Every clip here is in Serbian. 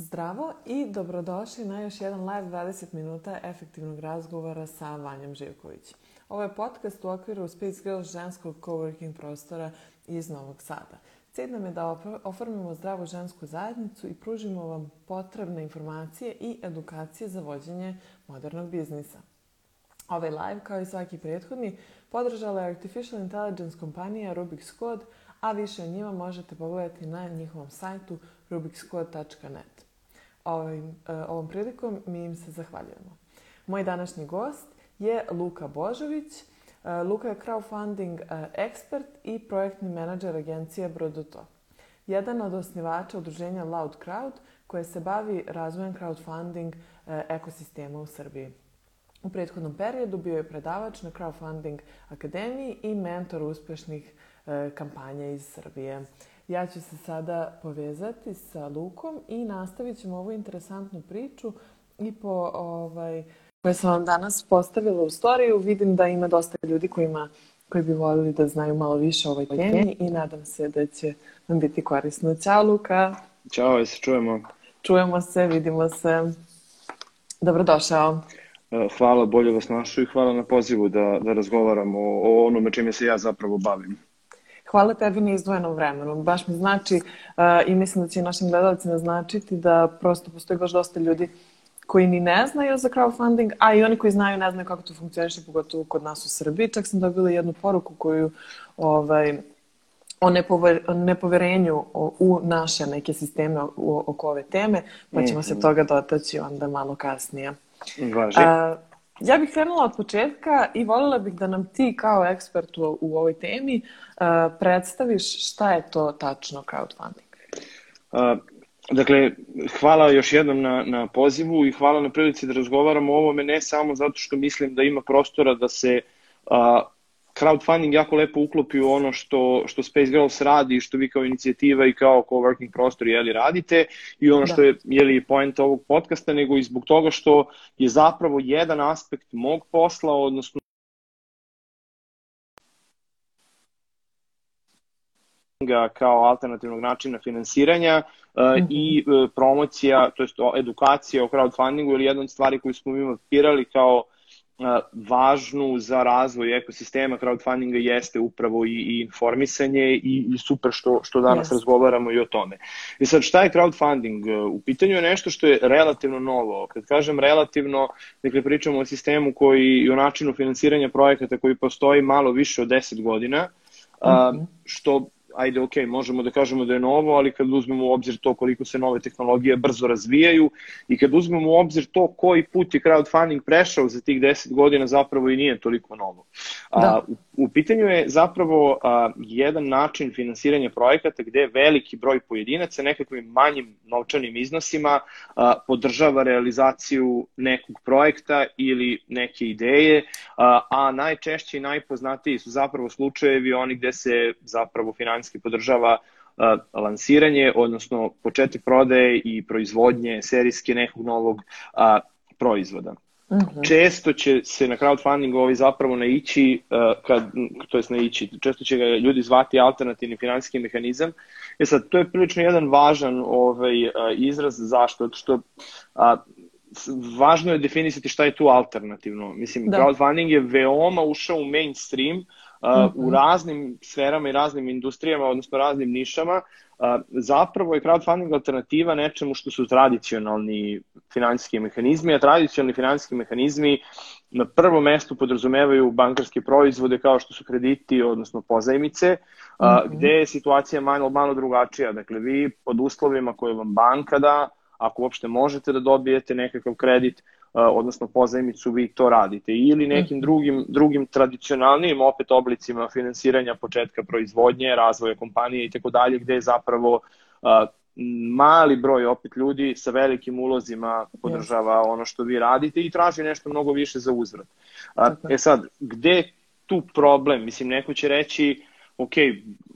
Zdravo i dobrodošli na još jedan live 20 minuta efektivnog razgovora sa Vanjom Živković. Ovo je podcast u okviru Space Girls ženskog coworking prostora iz Novog Sada. Cilj nam je da oformimo zdravu žensku zajednicu i pružimo vam potrebne informacije i edukacije za vođenje modernog biznisa. Ovaj live, kao i svaki prethodni, podržala je Artificial Intelligence kompanija Rubik's Code, a više o njima možete pogledati na njihovom sajtu rubikscode.net. Ovim, e, ovom prilikom mi im se zahvaljujemo. Moj današnji gost je Luka Božović. E, Luka je crowdfunding e, ekspert i projektni menadžer agencije Brodoto. Jedan od osnivača udruženja Loud Crowd koje se bavi razvojem crowdfunding ekosistema u Srbiji. U prethodnom periodu bio je predavač na crowdfunding akademiji i mentor uspešnih kampanja iz Srbije. Ja ću se sada povezati sa Lukom i nastavit ćemo ovu interesantnu priču i po ovaj, koje sam vam danas postavila u storiju. Vidim da ima dosta ljudi kojima, koji bi volili da znaju malo više o ovoj temi i nadam se da će nam biti korisno. Ćao Luka! Ćao, se čujemo? Čujemo se, vidimo se. Dobrodošao. E, hvala, bolje vas našu i hvala na pozivu da, da razgovaramo o, o onome čime se ja zapravo bavim. Hvala tebi na izdvojenom vremenu. Baš mi znači uh, i mislim da će našim gledalcima značiti da prosto postoji baš dosta ljudi koji ni ne znaju za crowdfunding, a i oni koji znaju ne znaju kako to funkcioniše, pogotovo kod nas u Srbiji. Čak sam dobila jednu poruku koju ovaj, o nepover, nepoverenju u naše neke sisteme oko ove teme, pa ćemo mm -hmm. se mhm. toga dotaći onda malo kasnije. Važi. Ja bih krenula od početka i voljela bih da nam ti kao ekspert u, u ovoj temi uh, predstaviš šta je to tačno crowdfunding. Uh, dakle, hvala još jednom na, na pozivu i hvala na prilici da razgovaramo o ovome, ne samo zato što mislim da ima prostora da se uh, crowdfunding jako lepo uklopi u ono što, što Space Girls radi i što vi kao inicijativa i kao coworking prostor jeli, radite i ono da. što je jeli, point ovog podcasta, nego i zbog toga što je zapravo jedan aspekt mog posla, odnosno kao alternativnog načina finansiranja uh, mm -hmm. i uh, promocija, to jest edukacija o crowdfundingu ili jedna od stvari koju smo mi mapirali kao važnu za razvoj ekosistema crowdfundinga jeste upravo i, i informisanje i, i super što, što danas yes. razgovaramo i o tome. I sad šta je crowdfunding? U pitanju je nešto što je relativno novo. Kad kažem relativno, dakle pričamo o sistemu koji i o načinu finansiranja projekata koji postoji malo više od 10 godina, mm -hmm. što ajde, ok, možemo da kažemo da je novo, ali kad uzmemo u obzir to koliko se nove tehnologije brzo razvijaju i kad uzmemo u obzir to koji put je crowdfunding prešao za tih 10 godina, zapravo i nije toliko novo. Da. A, u, u pitanju je zapravo a, jedan način finansiranja projekata gde veliki broj pojedinaca nekakvim manjim novčanim iznosima a, podržava realizaciju nekog projekta ili neke ideje, a, a najčešće i najpoznatiji su zapravo slučajevi oni gde se zapravo finansijski podržava lansiranje, odnosno početak prodaje i proizvodnje serijske nekog novog uh, proizvoda. Uh mhm. -huh. Često će se na crowdfundingu ovi zapravo naići, uh, kad, to jest naići, često će ga ljudi zvati alternativni finansijski mehanizam. E sad, to je prilično jedan važan ovaj, uh, izraz, zašto? Zato što uh, važno je definisati šta je tu alternativno. Mislim, da. crowdfunding je veoma ušao u mainstream, uh, uh, u mhm. raznim sferama i raznim industrijama, odnosno raznim nišama, uh, zapravo je crowdfunding alternativa nečemu što su tradicionalni finansijski mehanizmi, a tradicionalni finansijski mehanizmi na prvom mestu podrazumevaju bankarske proizvode kao što su krediti, odnosno pozajmice, uh, mm -hmm. gde je situacija malo, malo drugačija. Dakle, vi pod uslovima koje vam banka da, ako uopšte možete da dobijete nekakav kredit, odnosno pozajmicu, vi to radite. Ili nekim mhm. drugim, drugim tradicionalnim opet oblicima finansiranja početka proizvodnje, razvoja kompanije i tako dalje, gde je zapravo mali broj opet ljudi sa velikim ulozima podržava ono što vi radite i traži nešto mnogo više za uzvrat. E sad, gde tu problem? Mislim, neko će reći ok,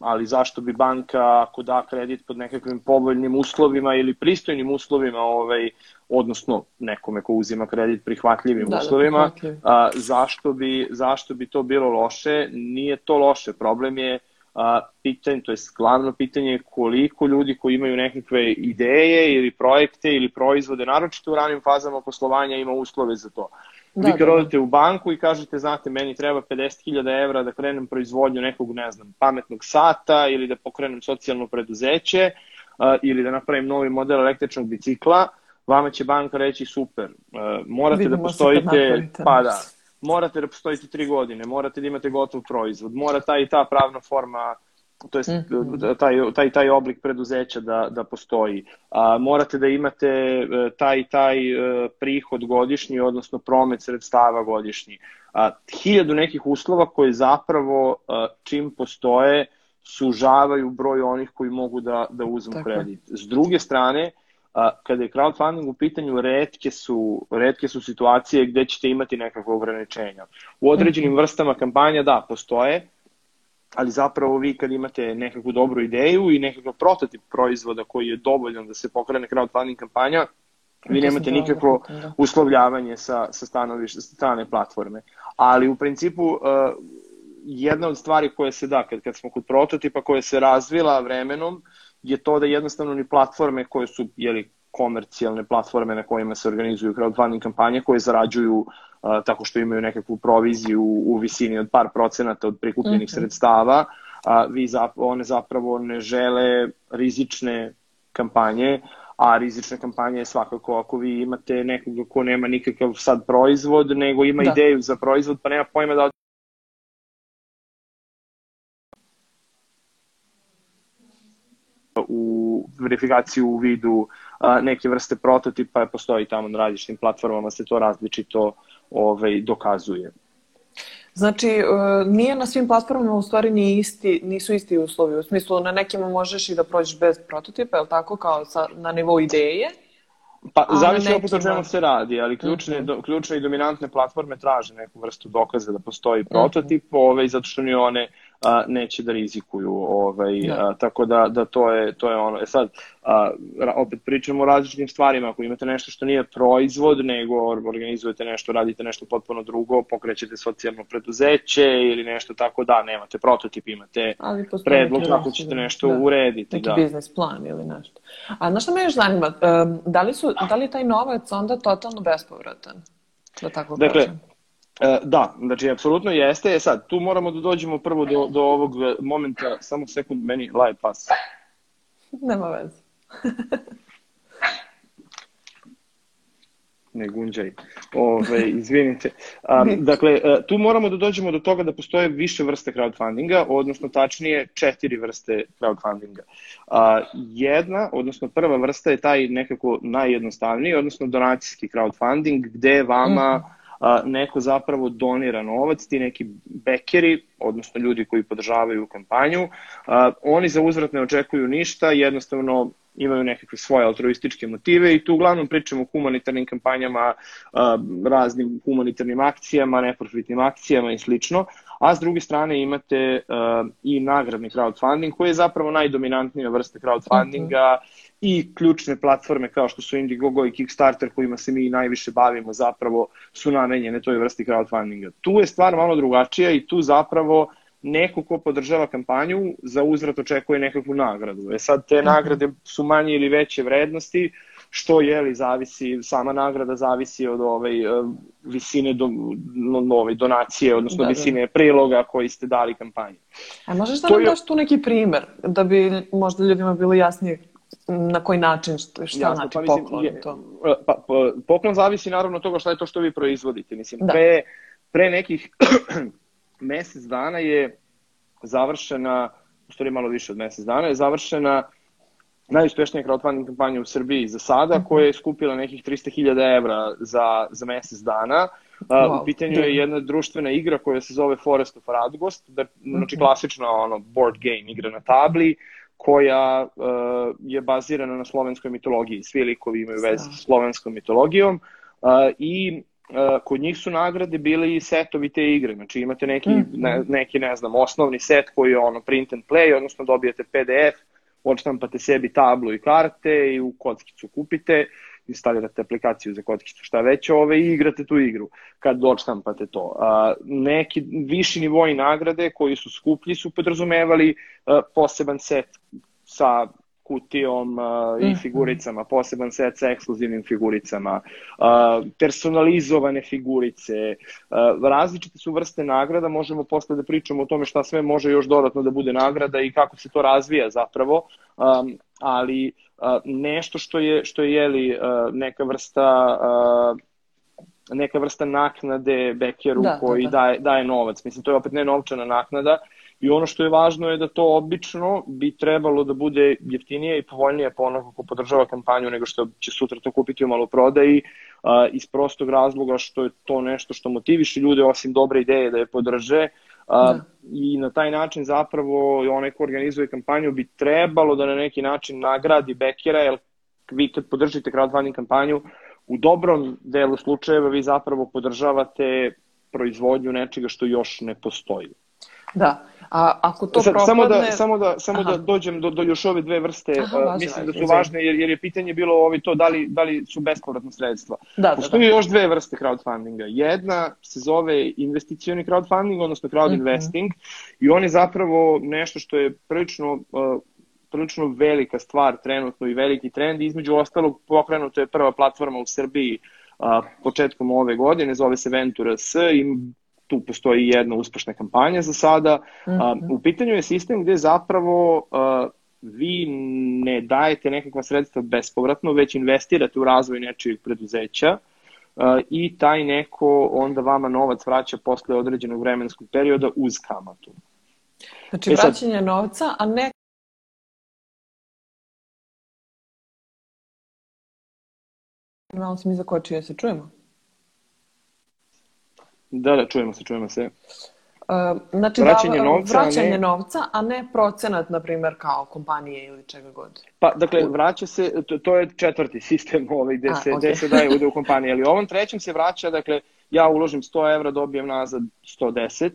ali zašto bi banka ako da kredit pod nekakvim povoljnim uslovima ili pristojnim uslovima, ovaj, odnosno nekome ko uzima kredit prihvatljivim da, da uslovima, da, a, zašto, bi, zašto bi to bilo loše? Nije to loše, problem je a, pitanje, to je glavno pitanje je koliko ljudi koji imaju nekakve ideje ili projekte ili proizvode, naročito u ranim fazama poslovanja, ima uslove za to. Da, Vi kad da, da. odete u banku i kažete, znate, meni treba 50.000 evra da krenem proizvodnju nekog, ne znam, pametnog sata ili da pokrenem socijalno preduzeće uh, ili da napravim novi model električnog bicikla, vama će banka reći super, uh, morate Vidimo da postojite, pa da, morate da postojite tri godine, morate da imate gotov proizvod, mora ta i ta pravna forma to jest -hmm. taj, taj, taj oblik preduzeća da, da postoji. A, morate da imate e, taj taj e, prihod godišnji, odnosno promet sredstava godišnji. A, hiljadu nekih uslova koji zapravo a, čim postoje sužavaju broj onih koji mogu da, da uzmu Tako. kredit. S druge strane, a, kada je crowdfunding u pitanju, redke su, redke su situacije gde ćete imati nekakve ograničenja. U određenim -hmm. vrstama kampanja, da, postoje, ali zapravo vi kad imate nekakvu dobru ideju i nekakav prototip proizvoda koji je dovoljan da se pokrene crowdfunding kampanja, vi nemate nikakvo da. uslovljavanje sa, sa stanoviš, strane platforme. Ali u principu uh, jedna od stvari koje se da, kad, kad smo kod prototipa, koja se razvila vremenom, je to da jednostavno ni platforme koje su, jeli, komercijalne platforme na kojima se organizuju crowdfunding kampanje koje zarađuju uh, tako što imaju nekakvu proviziju u, u visini od par procenata od prikupljenih mm -hmm. sredstava, a, vi zap, one zapravo ne žele rizične kampanje, a rizična kampanja je svakako ako vi imate nekoga ko nema nikakav sad proizvod, nego ima da. ideju za proizvod, pa nema pojma da u verifikaciju u vidu a, neke vrste prototipa, postoji tamo na različitim platformama, se to različito ovaj, dokazuje. Znači, e, nije na svim platformama u stvari ni isti, nisu isti uslovi. U smislu, na nekima možeš i da prođeš bez prototipa, je li tako, kao sa, na nivou ideje? Pa, zavisi opet o čemu se radi, ali ključne, mm -hmm. do, ključne i dominantne platforme traže neku vrstu dokaza da postoji prototip, mm -hmm. ovaj, zato što ni one a, neće da rizikuju. Ovaj, da. a, tako da, da to, je, to je ono. E sad, a, opet pričamo o različitim stvarima. Ako imate nešto što nije proizvod, nego organizujete nešto, radite nešto potpuno drugo, pokrećete socijalno preduzeće ili nešto tako da, nemate prototip, imate predlog kako ćete nešto da. urediti. Neki da. biznis plan ili nešto. A znaš što me još zanima, da li, su, da li taj novac onda totalno bespovratan? Da tako dakle, kažem. E, da, znači, apsolutno jeste. E sad, tu moramo da dođemo prvo do, do ovog momenta, samo sekund, meni live pas. Nema veze. ne gunđaj. Ove, izvinite. A, dakle, e, tu moramo da dođemo do toga da postoje više vrste crowdfundinga, odnosno tačnije četiri vrste crowdfundinga. A, jedna, odnosno prva vrsta je taj nekako najjednostavniji, odnosno donacijski crowdfunding, gde vama mm -hmm neko zapravo donira novac, ti neki bekeri, odnosno ljudi koji podržavaju kampanju, a, oni za uzvrat ne očekuju ništa, jednostavno imaju nekakve svoje altruističke motive i tu uglavnom pričamo o humanitarnim kampanjama, raznim humanitarnim akcijama, neprofitnim akcijama i slično, a s druge strane imate i nagradni crowdfunding koji je zapravo najdominantnija vrsta crowdfundinga, okay i ključne platforme kao što su Indiegogo i Kickstarter kojima se mi najviše bavimo zapravo su namenjene toj vrsti crowdfundinga. Tu je stvar malo drugačija i tu zapravo neko ko podržava kampanju za uzvrat očekuje nekakvu nagradu. E sad te mhm. nagrade su manje ili veće vrednosti, što je li zavisi, sama nagrada zavisi od ovaj, e, visine do, no, ovaj, donacije, odnosno da, da. visine priloga koji ste dali kampanji. A možeš da nam je... daš tu neki primer, da bi možda ljudima bilo jasnije na koji način, šta, Jasno, znači pa, mislim, poklon? Je, to? Pa, pa, poklon zavisi naravno od toga šta je to što vi proizvodite. Mislim, da. pre, pre nekih mesec dana je završena, u stvari malo više od mesec dana, je završena najuspešnija crowdfunding kampanja u Srbiji za sada, mm -hmm. koja je skupila nekih 300.000 evra za, za mesec dana. Wow. U pitanju je jedna društvena igra koja se zove Forest of Radgost, da, znači mhm. klasična ono, board game igra na tabli, koja uh, je bazirana na slovenskoj mitologiji. Svi likovi imaju veze sa slovenskom mitologijom uh, i uh, kod njih su nagrade bile i setovi te igre. Znači imate neki, mm. ne, neki ne znam, osnovni set koji je ono print and play, odnosno dobijete PDF, odštampate sebi tablu i karte i u kockicu kupite instalirate aplikaciju za kockicu, šta već, ove, i igrate tu igru kad odštampate to. A, neki viši nivoji nagrade koji su skuplji su podrazumevali a, poseban set sa kutijom uh, i mhm. figuricama, poseban set sa ekskluzivnim figuricama, uh, personalizovane figurice, uh, različite su vrste nagrada, možemo posle da pričamo o tome šta sve može još dodatno da bude nagrada i kako se to razvija zapravo, um, ali uh, nešto što je, što je jeli, uh, neka vrsta uh, neka vrsta naknade bekeru da, koji da, da. Daje, daje novac. Mislim, to je opet ne novčana naknada, I ono što je važno je da to obično bi trebalo da bude jeftinije i povoljnije po onoga ko podržava kampanju nego što će sutra to kupiti u maloprodaji a, iz prostog razloga što je to nešto što motiviše ljude osim dobre ideje da je podrže a, da. i na taj način zapravo onaj ko organizuje kampanju bi trebalo da na neki način nagradi bekera jer vi kad podržite crowdfunding kampanju u dobrom delu slučajeva vi zapravo podržavate proizvodnju nečega što još ne postoji. Da, a ako to Sad, propadne... Samo da, samo da, samo da dođem do, do još ove dve vrste, Aha, uh, mislim da su važne, jer, jer je pitanje bilo ovi to da li, da li su bespovratna sredstva. Da, Postoji da, da. još dve vrste crowdfundinga. Jedna se zove investicioni crowdfunding, odnosno crowd mm -hmm. investing, i on je zapravo nešto što je prilično uh, prilično velika stvar trenutno i veliki trend. Između ostalog pokrenuto je prva platforma u Srbiji uh, početkom ove godine, zove se Ventura S i tu postoji jedna uspešna kampanja za sada. Mm -hmm. U pitanju je sistem gde zapravo vi ne dajete nekakva sredstva bespovratno, već investirate u razvoj nečijeg preduzeća i taj neko onda vama novac vraća posle određenog vremenskog perioda uz kamatu. Znači e sad, vraćanje novca, a ne Malo se mi zakočio, se čujemo? Da, da, čujemo se, čujemo se. Uh, znači vraćanje, da, novca, vraćanje ne... novca, a ne procenat, na primjer, kao kompanije ili čega god. Pa, dakle, vraća se, to, to je četvrti sistem ovaj, gde, a, se, okay. gde se daje ude u kompaniji, ali ovom trećem se vraća, dakle, ja uložim 100 evra, dobijem nazad 110.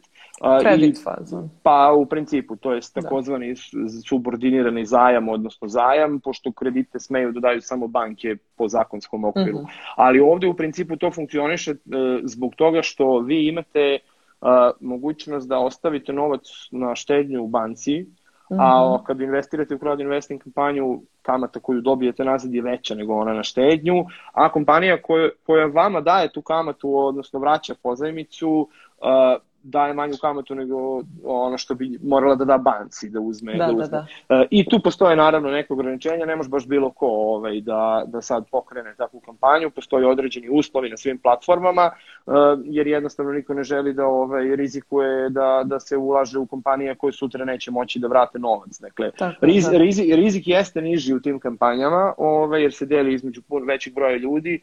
Kredit I, fazon. Pa u principu, to je da. takozvani da. subordinirani zajam, odnosno zajam, pošto kredite smeju da daju samo banke po zakonskom okviru. Mm -hmm. Ali ovde u principu to funkcioniše uh, zbog toga što vi imate uh, mogućnost da ostavite novac na štednju u banci, Mm -hmm. A mhm. kad investirate u crowd investing kampanju, kamata koju dobijete nazad je veća nego ona na štednju, a kompanija koja, koja vama daje tu kamatu, odnosno vraća pozajmicu, uh, daje manju kamatu nego ono što bi morala da da banci da uzme. Da, da, uzme. da, da. I tu postoje naravno neke ograničenja, ne može baš bilo ko ovaj, da, da sad pokrene takvu kampanju, postoje određeni uslovi na svim platformama, e, jer jednostavno niko ne želi da ovaj, rizikuje da, da se ulaže u kompanije koje sutra neće moći da vrate novac. Dakle, Tako, riz, da. rizik, rizik jeste niži u tim kampanjama, ovaj, jer se deli između pun, većeg broja ljudi, e,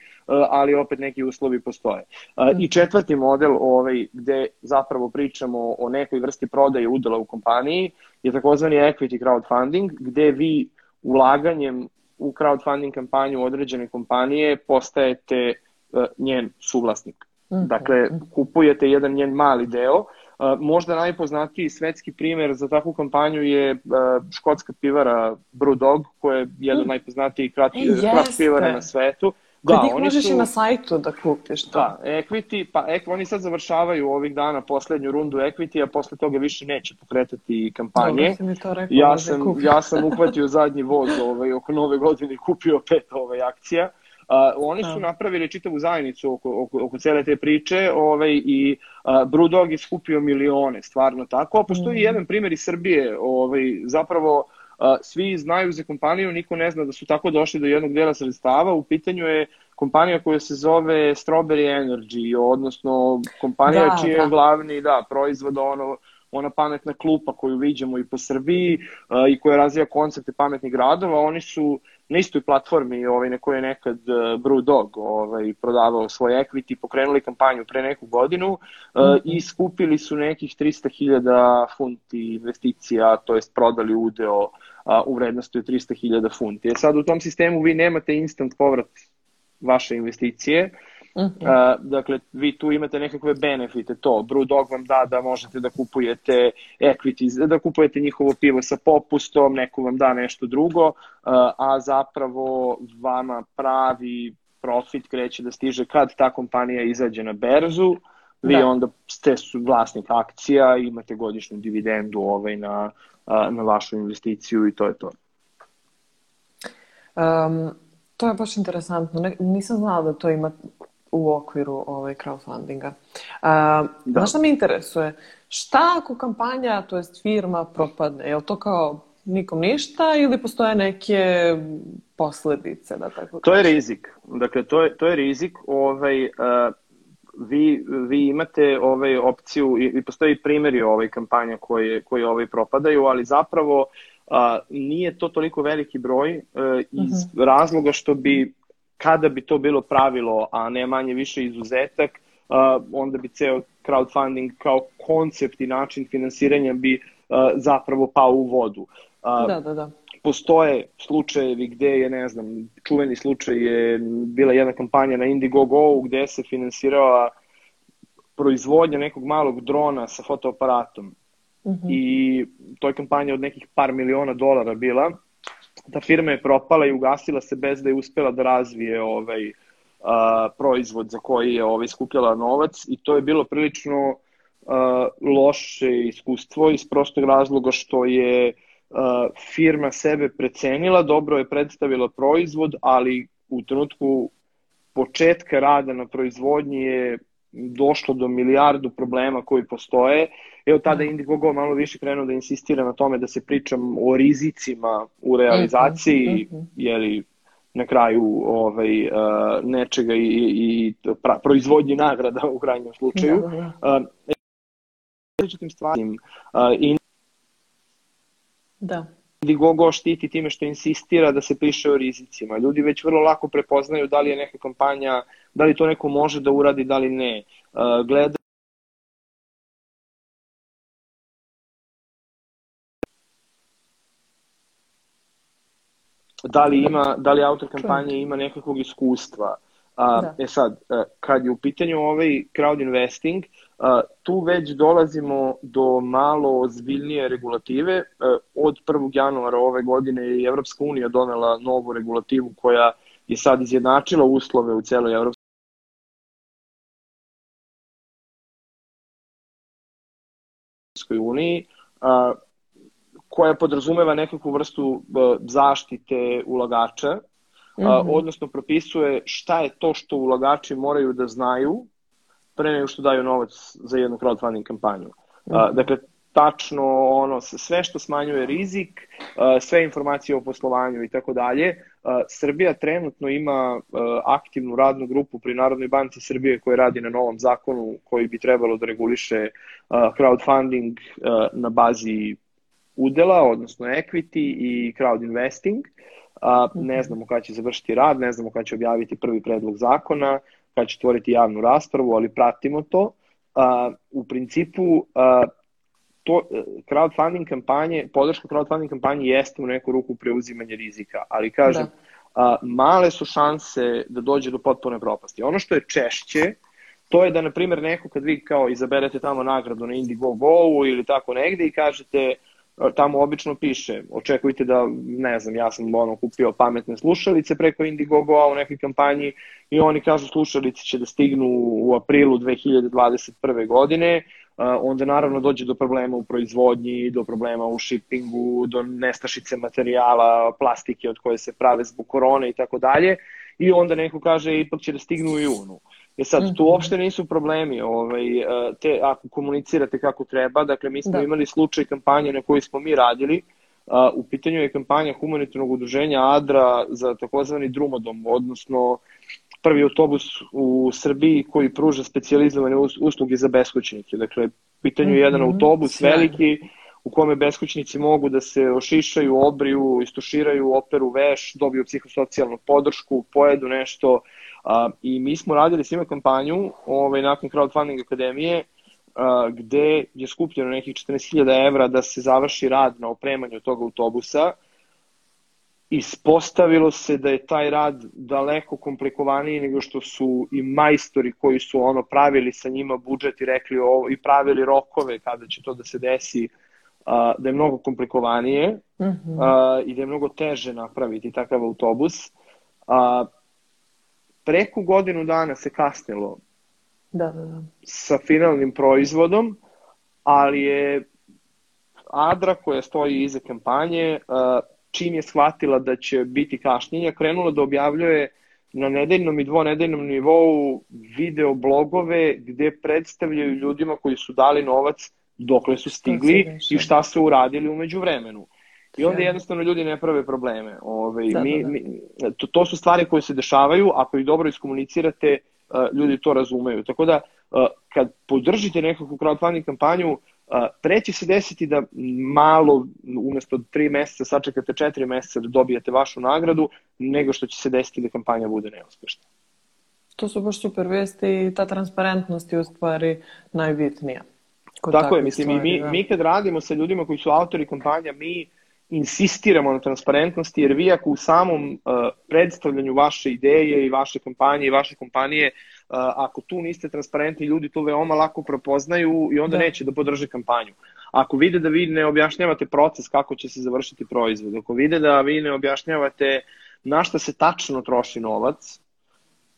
ali opet neki uslovi postoje. I mhm. četvrti model ovaj, gde zapravo zapravo pričamo o nekoj vrsti prodaje udela u kompaniji, je takozvani equity crowdfunding, gde vi ulaganjem u crowdfunding kampanju određene kompanije postajete uh, njen suvlasnik. -hmm. Dakle, kupujete jedan njen mali deo. Uh, možda najpoznatiji svetski primer za takvu kampanju je uh, škotska pivara Brewdog, koja je jedna od mm. najpoznatijih krat pivara na svetu. Da, Kod njih možeš su, i na sajtu da kupiš to. Da, equity, pa ek, oni sad završavaju ovih dana poslednju rundu equity, a posle toga više neće pokretati kampanje. Dobro, mi to rekao ja, da sam, ja sam uhvatio zadnji voz ovaj, oko nove godine i kupio pet ovaj, akcija. Uh, oni su da. napravili čitavu zajednicu oko, oko, oko cele te priče ovaj, i uh, Brewdog je skupio milione, stvarno tako. A postoji mm. jedan primjer iz Srbije, ovaj, zapravo svi znaju za kompaniju, niko ne zna da su tako došli do jednog dela sredstava. U pitanju je kompanija koja se zove Strawberry Energy, odnosno kompanija da, čiji je da. glavni da, proizvod ono, ona pametna klupa koju viđamo i po Srbiji uh, i koja razvija koncepte pametnih gradova, oni su na istoj platformi ovaj, na kojoj je nekad uh, Brewdog ovaj, prodavao svoj equity, pokrenuli kampanju pre neku godinu uh, mm -hmm. i skupili su nekih 300.000 funti investicija, to jest prodali udeo uh, u vrednosti od 300.000 funti. E sad u tom sistemu vi nemate instant povrat vaše investicije, Uh. Uh, dakle, vi tu imate nekakve benefite, to, Brewdog vam da da možete da kupujete equity, da kupujete njihovo pivo sa popustom, neko vam da nešto drugo, uh, a zapravo vama pravi profit kreće da stiže kad ta kompanija izađe na berzu, vi da. onda ste su vlasnik akcija, imate godišnju dividendu ovaj na, na vašu investiciju i to je to. Um, to je baš interesantno. Ne, nisam znala da to ima u okviru ovaj crowdfundinga. Uh, da. Znaš šta me interesuje? Šta ako kampanja, to jest firma, propadne? Je li to kao nikom ništa ili postoje neke posledice, da tako To je rizik. Dakle, to je, to je rizik. Ovaj, uh, vi, vi imate ovaj opciju i, i postoji primjeri ovaj kampanja koje, koje ovaj propadaju, ali zapravo uh, nije to toliko veliki broj uh, iz uh mhm. -huh. razloga što bi kada bi to bilo pravilo, a ne manje više izuzetak, uh, onda bi ceo crowdfunding kao koncept i način finansiranja bi uh, zapravo pao u vodu. Uh, da, da, da. Postoje slučajevi gde je, ne znam, čuveni slučaj je bila jedna kampanja na Indiegogo gde se finansirala proizvodnja nekog malog drona sa fotoaparatom. Mhm. -huh. I to je kampanja od nekih par miliona dolara bila ta firma je propala i ugasila se bez da je uspela da razvije ovaj a, proizvod za koji je ovaj skupljala novac i to je bilo prilično a, loše iskustvo iz prostog razloga što je a, firma sebe precenila, dobro je predstavila proizvod, ali u trenutku početka rada na proizvodnji je došlo do milijardu problema koji postoje. Evo tada mhm. Indiegogo malo više krenuo da insistira na tome da se pričam o rizicima u realizaciji, mm -hmm. jeli na kraju ovaj, uh, nečega i, i pra, proizvodnji nagrada u krajnjem slučaju. Da, da, da. Uh, stvarima. Uh, i da. Indiegogo štiti time što insistira da se piše o rizicima. Ljudi već vrlo lako prepoznaju da li je neka kampanja, da li to neko može da uradi, da li ne. Uh, gleda da li ima da li autor kampanje ima nekakvog iskustva. A, da. E sad, e, kad je u pitanju ovaj crowd investing, a, tu već dolazimo do malo ozbiljnije regulative. A, e, od 1. januara ove godine je Evropska unija donela novu regulativu koja je sad izjednačila uslove u celoj Evropskoj uniji, a, koja podrazumeva nekakvu vrstu zaštite ulagača, mm -hmm. odnosno propisuje šta je to što ulagači moraju da znaju pre nego što daju novac za jednu crowdfunding kampanju. Mm -hmm. Dakle, tačno ono sve što smanjuje rizik, sve informacije o poslovanju i tako dalje. Srbija trenutno ima aktivnu radnu grupu pri Narodnoj banci Srbije koja radi na novom zakonu koji bi trebalo da reguliše crowdfunding na bazi udela, odnosno equity i crowd investing. A, ne mhm. znamo kada će završiti rad, ne znamo kada će objaviti prvi predlog zakona, kada će tvoriti javnu raspravu, ali pratimo to. A, u principu, a, to, crowdfunding kampanje, podrška crowdfunding kampanje jeste u neku ruku preuzimanje rizika, ali kažem, da. a, male su šanse da dođe do potpune propasti. Ono što je češće, to je da, na primjer, neko kad vi kao izaberete tamo nagradu na Indiegogo ili tako negde i kažete tamo obično piše, očekujte da, ne znam, ja sam ono kupio pametne slušalice preko Indiegogo-a u nekoj kampanji i oni kažu slušalice će da stignu u aprilu 2021. godine, onda naravno dođe do problema u proizvodnji, do problema u shippingu, do nestašice materijala, plastike od koje se prave zbog korone i tako dalje i onda neko kaže ipak će da stignu u junu. E sad, tu mhm. uopšte nisu problemi, ovaj, e, te, ako komunicirate kako treba, dakle mi smo da. imali slučaj kampanje na kojoj smo mi radili, u pitanju je kampanja humanitarnog udruženja ADRA za takozvani drumodom, odnosno prvi autobus u Srbiji koji pruža specializovane usluge za beskućnike. Dakle, u pitanju je jedan mhm. autobus veliki u kome beskućnici mogu da se ošišaju, obriju, istuširaju, operu veš, dobiju psihosocijalnu podršku, pojedu nešto, A, I mi smo radili s njima kampanju ovaj, nakon crowdfunding akademije a, gde je skupljeno nekih 14.000 evra da se završi rad na opremanju tog autobusa ispostavilo se da je taj rad daleko komplikovaniji nego što su i majstori koji su ono pravili sa njima budžet i rekli ovo i pravili rokove kada će to da se desi uh, da je mnogo komplikovanije mm -hmm. uh, i da je mnogo teže napraviti takav autobus. Uh, preko godinu dana se kasnilo da, da, da. sa finalnim proizvodom, ali je Adra koja stoji iza kampanje čim je shvatila da će biti kašnjenja, krenula da objavljuje na nedeljnom i dvonedeljnom nivou video blogove gde predstavljaju ljudima koji su dali novac dokle su stigli i šta su uradili umeđu vremenu. I onda jednostavno ljudi ne prave probleme. Ove, da, mi, da, da. Mi, to, to su stvari koje se dešavaju, ako ih dobro iskomunicirate, ljudi to razumeju. Tako da, kad podržite nekakvu crowdfunding kampanju, pre će se desiti da malo, umesto tri meseca, sačekate četiri meseca da dobijete vašu nagradu, nego što će se desiti da kampanja bude neuspešna. To su baš super vesti i ta transparentnost je u stvari najbitnija. Tako je, mislim, stvari, mi, da. mi kad radimo sa ljudima koji su autori kampanja, mi insistiramo na transparentnosti, jer vi ako u samom uh, predstavljanju vaše ideje i vaše kampanje i vaše kompanije uh, ako tu niste transparentni, ljudi to veoma lako prepoznaju i onda da. neće da podrže kampanju. Ako vide da vi ne objašnjavate proces kako će se završiti proizvod, ako vide da vi ne objašnjavate na šta se tačno troši novac,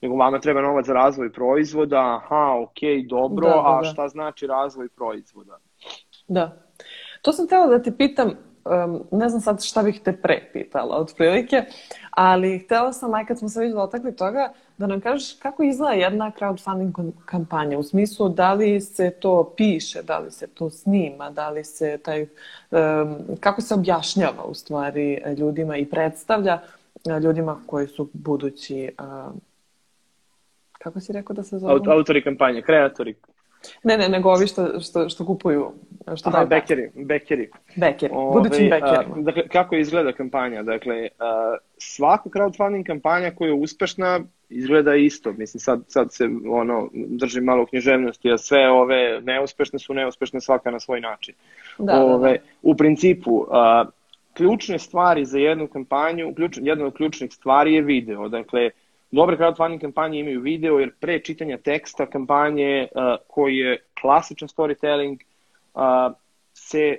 nego vama treba novac za razvoj proizvoda, aha, ok, dobro, da, da, da. a šta znači razvoj proizvoda? Da. To sam htela da te pitam, um, ne znam sad šta bih te pre pitala otprilike, ali htela sam, aj kad smo se već dotakli toga, da nam kažeš kako izgleda jedna crowdfunding kampanja, u smislu da li se to piše, da li se to snima, da li se taj, um, kako se objašnjava u stvari ljudima i predstavlja ljudima koji su budući, um, kako si rekao da se zove? Autori kampanje, kreatori Ne, ne, nego ovi što, što, što kupuju. Što Aha, bekeri, bekeri. Bekeri, budućim bekerima. Dakle, kako izgleda kampanja? Dakle, a, svaka crowdfunding kampanja koja je uspešna izgleda isto. Mislim, sad, sad se ono, držim malo književnosti, a sve ove neuspešne su neuspešne svaka na svoj način. Da, ove, da, da. U principu, a, ključne stvari za jednu kampanju, ključ, jedna od ključnih stvari je video. Dakle, Dobre crowdfunding kampanje imaju video, jer pre čitanja teksta kampanje, uh, koji je klasičan storytelling, uh, se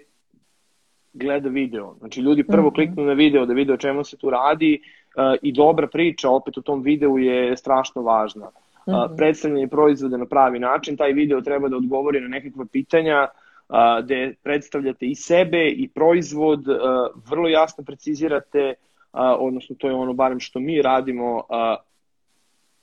gleda video. Znači, ljudi prvo -hmm. kliknu na video da vide o čemu se tu radi uh, i dobra priča opet u tom videu je strašno važna. Uh. Predstavljanje proizvoda na pravi način, taj video treba da odgovori na nekakva pitanja uh, gde predstavljate i sebe i proizvod, uh, vrlo jasno precizirate, uh, odnosno to je ono barem što mi radimo, uh,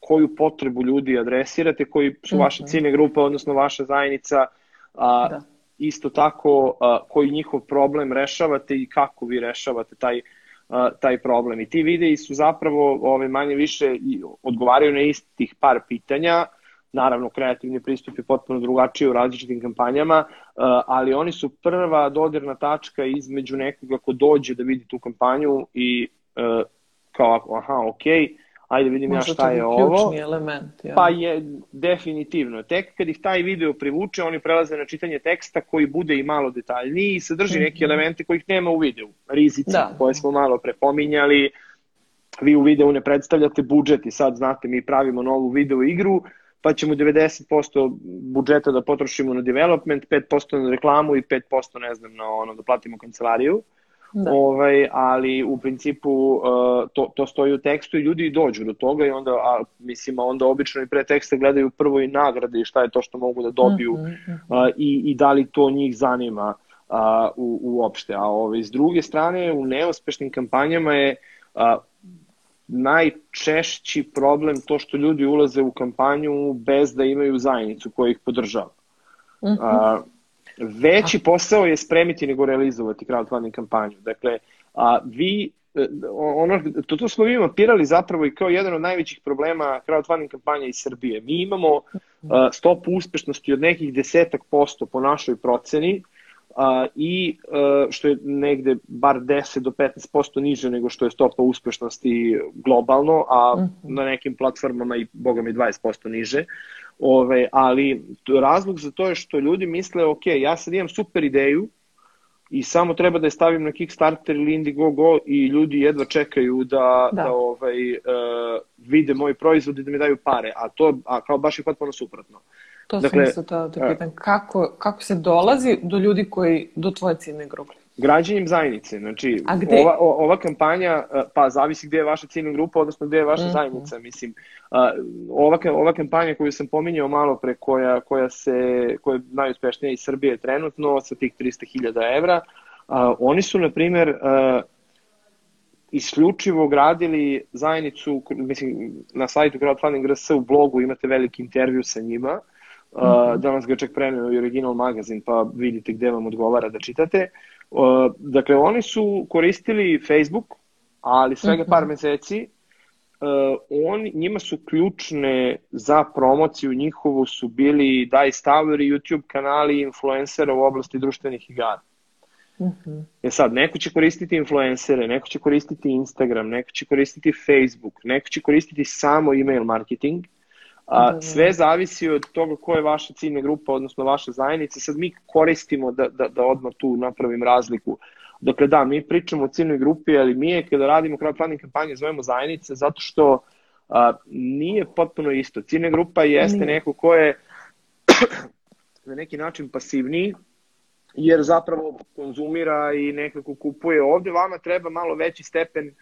koju potrebu ljudi adresirate, koji su vaše mhm. ciljne grupe, odnosno vaša zajednica, a, da. isto tako a, koji njihov problem rešavate i kako vi rešavate taj, a, taj problem. I ti videi su zapravo ove, manje više i odgovaraju na istih par pitanja, naravno kreativni pristup je potpuno drugačiji u različitim kampanjama, ali oni su prva dodirna tačka između nekoga ko dođe da vidi tu kampanju i kao aha, okej, okay, ajde vidim Možda ja šta je ovo. element. Ja. Pa je definitivno. Tek kad ih taj video privuče, oni prelaze na čitanje teksta koji bude i malo detaljniji i sadrži mm -hmm. neke mhm. elemente kojih nema u videu. Rizici da. koje smo malo prepominjali, vi u videu ne predstavljate budžet i sad znate mi pravimo novu video igru, pa ćemo 90% budžeta da potrošimo na development, 5% na reklamu i 5% ne znam na ono da platimo kancelariju. Mm Da. Ovaj, ali u principu uh, to, to stoji u tekstu i ljudi dođu do toga i onda, a, mislim, onda obično i pre teksta gledaju prvo i nagrade i šta je to što mogu da dobiju uh -huh, uh i, i da li to njih zanima uh, u, uopšte. A ovaj, s druge strane, u neuspešnim kampanjama je uh, najčešći problem to što ljudi ulaze u kampanju bez da imaju zajednicu koja ih podržava. Uh -huh. uh, Veći posao je spremiti nego realizovati crowdfunding kampanju. Dakle, a vi e, ono, to, to smo mi mapirali zapravo i kao jedan od najvećih problema crowdfunding kampanja iz Srbije. Mi imamo uh, stopu uspešnosti od nekih desetak posto po našoj proceni uh, i uh, što je negde bar 10 do 15 posto niže nego što je stopa uspešnosti globalno, a uh mhm. na nekim platformama i boga mi 20 posto niže. Ove, ali razlog za to je što ljudi misle, ok, ja sad imam super ideju, i samo treba da je stavim na Kickstarter ili Indiegogo i ljudi jedva čekaju da, da. da ovaj, uh, vide moj proizvod i da mi daju pare, a to a kao baš je potpuno suprotno. To dakle, sam isto to da pitam. Kako, kako se dolazi do ljudi koji, do tvoje ciljne grupe? Građanjem zajednice. Znači, ova, ova kampanja, pa zavisi gde je vaša ciljna grupa, odnosno gde je vaša mm -hmm. zajednica. Mislim, ova, ova kampanja koju sam pominjao malo pre, koja, koja, se, koja je najuspešnija iz Srbije trenutno, sa tih 300.000 evra, oni su, na primer, isključivo gradili zajednicu, mislim, na sajtu Crowdfunding RS u blogu imate veliki intervju sa njima, Uh, mm -hmm. danas ga čak preneo i Original magazin, pa vidite gde vam odgovara da čitate. Uh, dakle, oni su koristili Facebook, ali svega par mhm. meseci. Uh, on, njima su ključne za promociju njihovu su bili Dice Tower i YouTube kanali influencera u oblasti društvenih igara. Uh mhm. -huh. E sad, neko će koristiti influencere, neko će koristiti Instagram, neko će koristiti Facebook, neko će koristiti samo email marketing, A, da, da. Sve zavisi od toga ko je vaša ciljna grupa, odnosno vaša zajednica. Sad mi koristimo da, da, da odmah tu napravim razliku. Dakle, da, mi pričamo o ciljnoj grupi, ali mi je kada radimo crowdfunding kampanje zovemo zajednice zato što a, nije potpuno isto. Ciljna grupa jeste nije. neko ko je na neki način pasivniji, jer zapravo konzumira i nekako kupuje. Ovde vama treba malo veći stepen uh,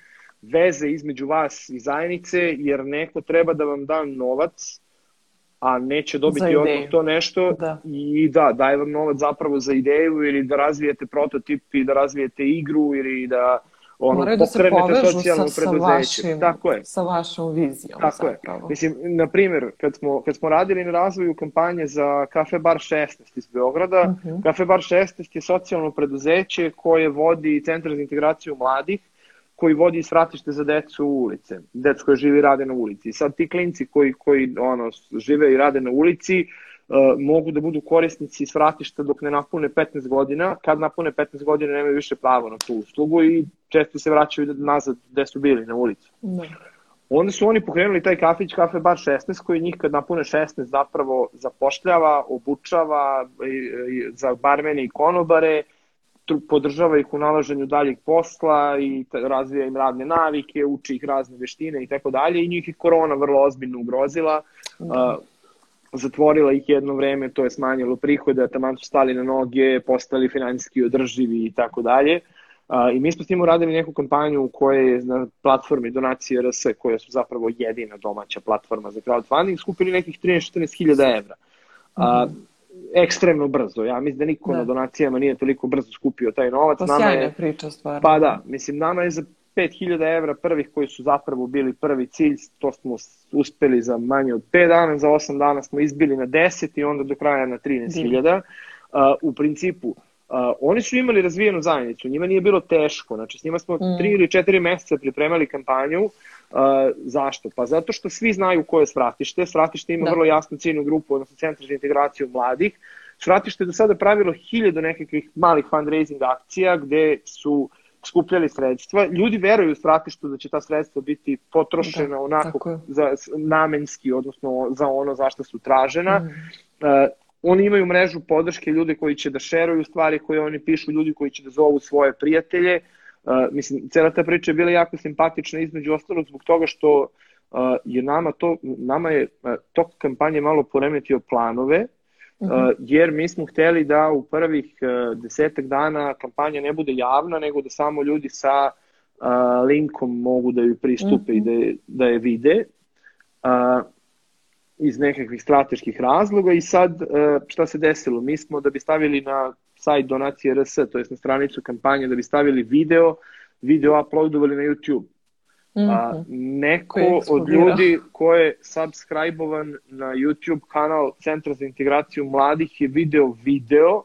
veze između vas i zajednice, jer neko treba da vam da novac, a neće dobiti odmah to nešto da. i da, daje vam novac zapravo za ideju ili da razvijete prototip i da razvijete igru ili da ono, Moraju da se povežu socijalno sa, preduzeće. Sa, vašim, Tako je. sa vašom vizijom. Tako zapravo. je. Mislim, na primjer, kad smo, kad smo radili na razvoju kampanje za Kafe Bar 16 iz Beograda, uh mhm. -huh. Kafe Bar 16 je socijalno preduzeće koje vodi Centar za integraciju mladih koji vodi svratište za decu u ulice, decu koji žive i rade na ulici. sad ti klinci koji, koji ono, žive i rade na ulici uh, mogu da budu korisnici svratišta dok ne napune 15 godina, kad napune 15 godina nemaju više pravo na tu uslugu i često se vraćaju nazad gde su bili na ulicu. Da. Onda su oni pokrenuli taj kafić Kafe Bar 16 koji njih kad napune 16 zapravo zapošljava, obučava za barmene i konobare podržava ih u nalaženju daljeg posla i razvija im radne navike, uči ih razne veštine i tako dalje i njih je korona vrlo ozbiljno ugrozila. Mm. Uh, zatvorila ih jedno vreme, to je smanjilo prihode, tamo su stali na noge, postali finansijski održivi i tako dalje. I mi smo s njim uradili neku kampanju u kojoj je na platformi Donacije RS, koja su zapravo jedina domaća platforma za crowdfunding, skupili nekih 13-14 hiljada evra. Mm -hmm ekstremno brzo. Ja mislim da niko da. na donacijama nije toliko brzo skupio taj novac. Pa nama je, priča stvarno. Pa da, mislim, nama je za 5000 evra prvih koji su zapravo bili prvi cilj, to smo uspeli za manje od 5 dana, za 8 dana smo izbili na 10 i onda do kraja na 13.000. Uh, u principu, uh, oni su imali razvijenu zajednicu, njima nije bilo teško, znači s njima smo 3 mm. ili 4 meseca pripremali kampanju, Uh, zašto? Pa zato što svi znaju ko je Svratište. Svratište ima da. vrlo jasnu ciljnu grupu, odnosno Centar za integraciju mladih. Svratište je do sada pravilo hiljadu nekakvih malih fundraising akcija gde su skupljali sredstva. Ljudi veruju u Svratištu da će ta sredstva biti potrošena da, onako za, namenski, odnosno za ono zašto su tražena. Mm. Uh, oni imaju mrežu podrške, ljude koji će da šeruju stvari koje oni pišu, ljudi koji će da zovu svoje prijatelje. Uh, Uh, mislim, cela ta priča je bila jako simpatična između ostalog zbog toga što uh, je nama to, nama je uh, tok kampanje malo poremetio planove, uh, -huh. jer mi smo hteli da u prvih uh, desetak dana kampanja ne bude javna, nego da samo ljudi sa uh, linkom mogu da ju pristupe uh -huh. i da je, da je vide. Uh, iz nekakvih strateških razloga i sad šta se desilo? Mi smo da bi stavili na sajt donacije RS, to je na stranicu kampanje da bi stavili video, video uploadovali na YouTube. Mm -hmm. A, mhm. neko od ljudi ko je subscribe-ovan na YouTube kanal Centra za integraciju mladih je video video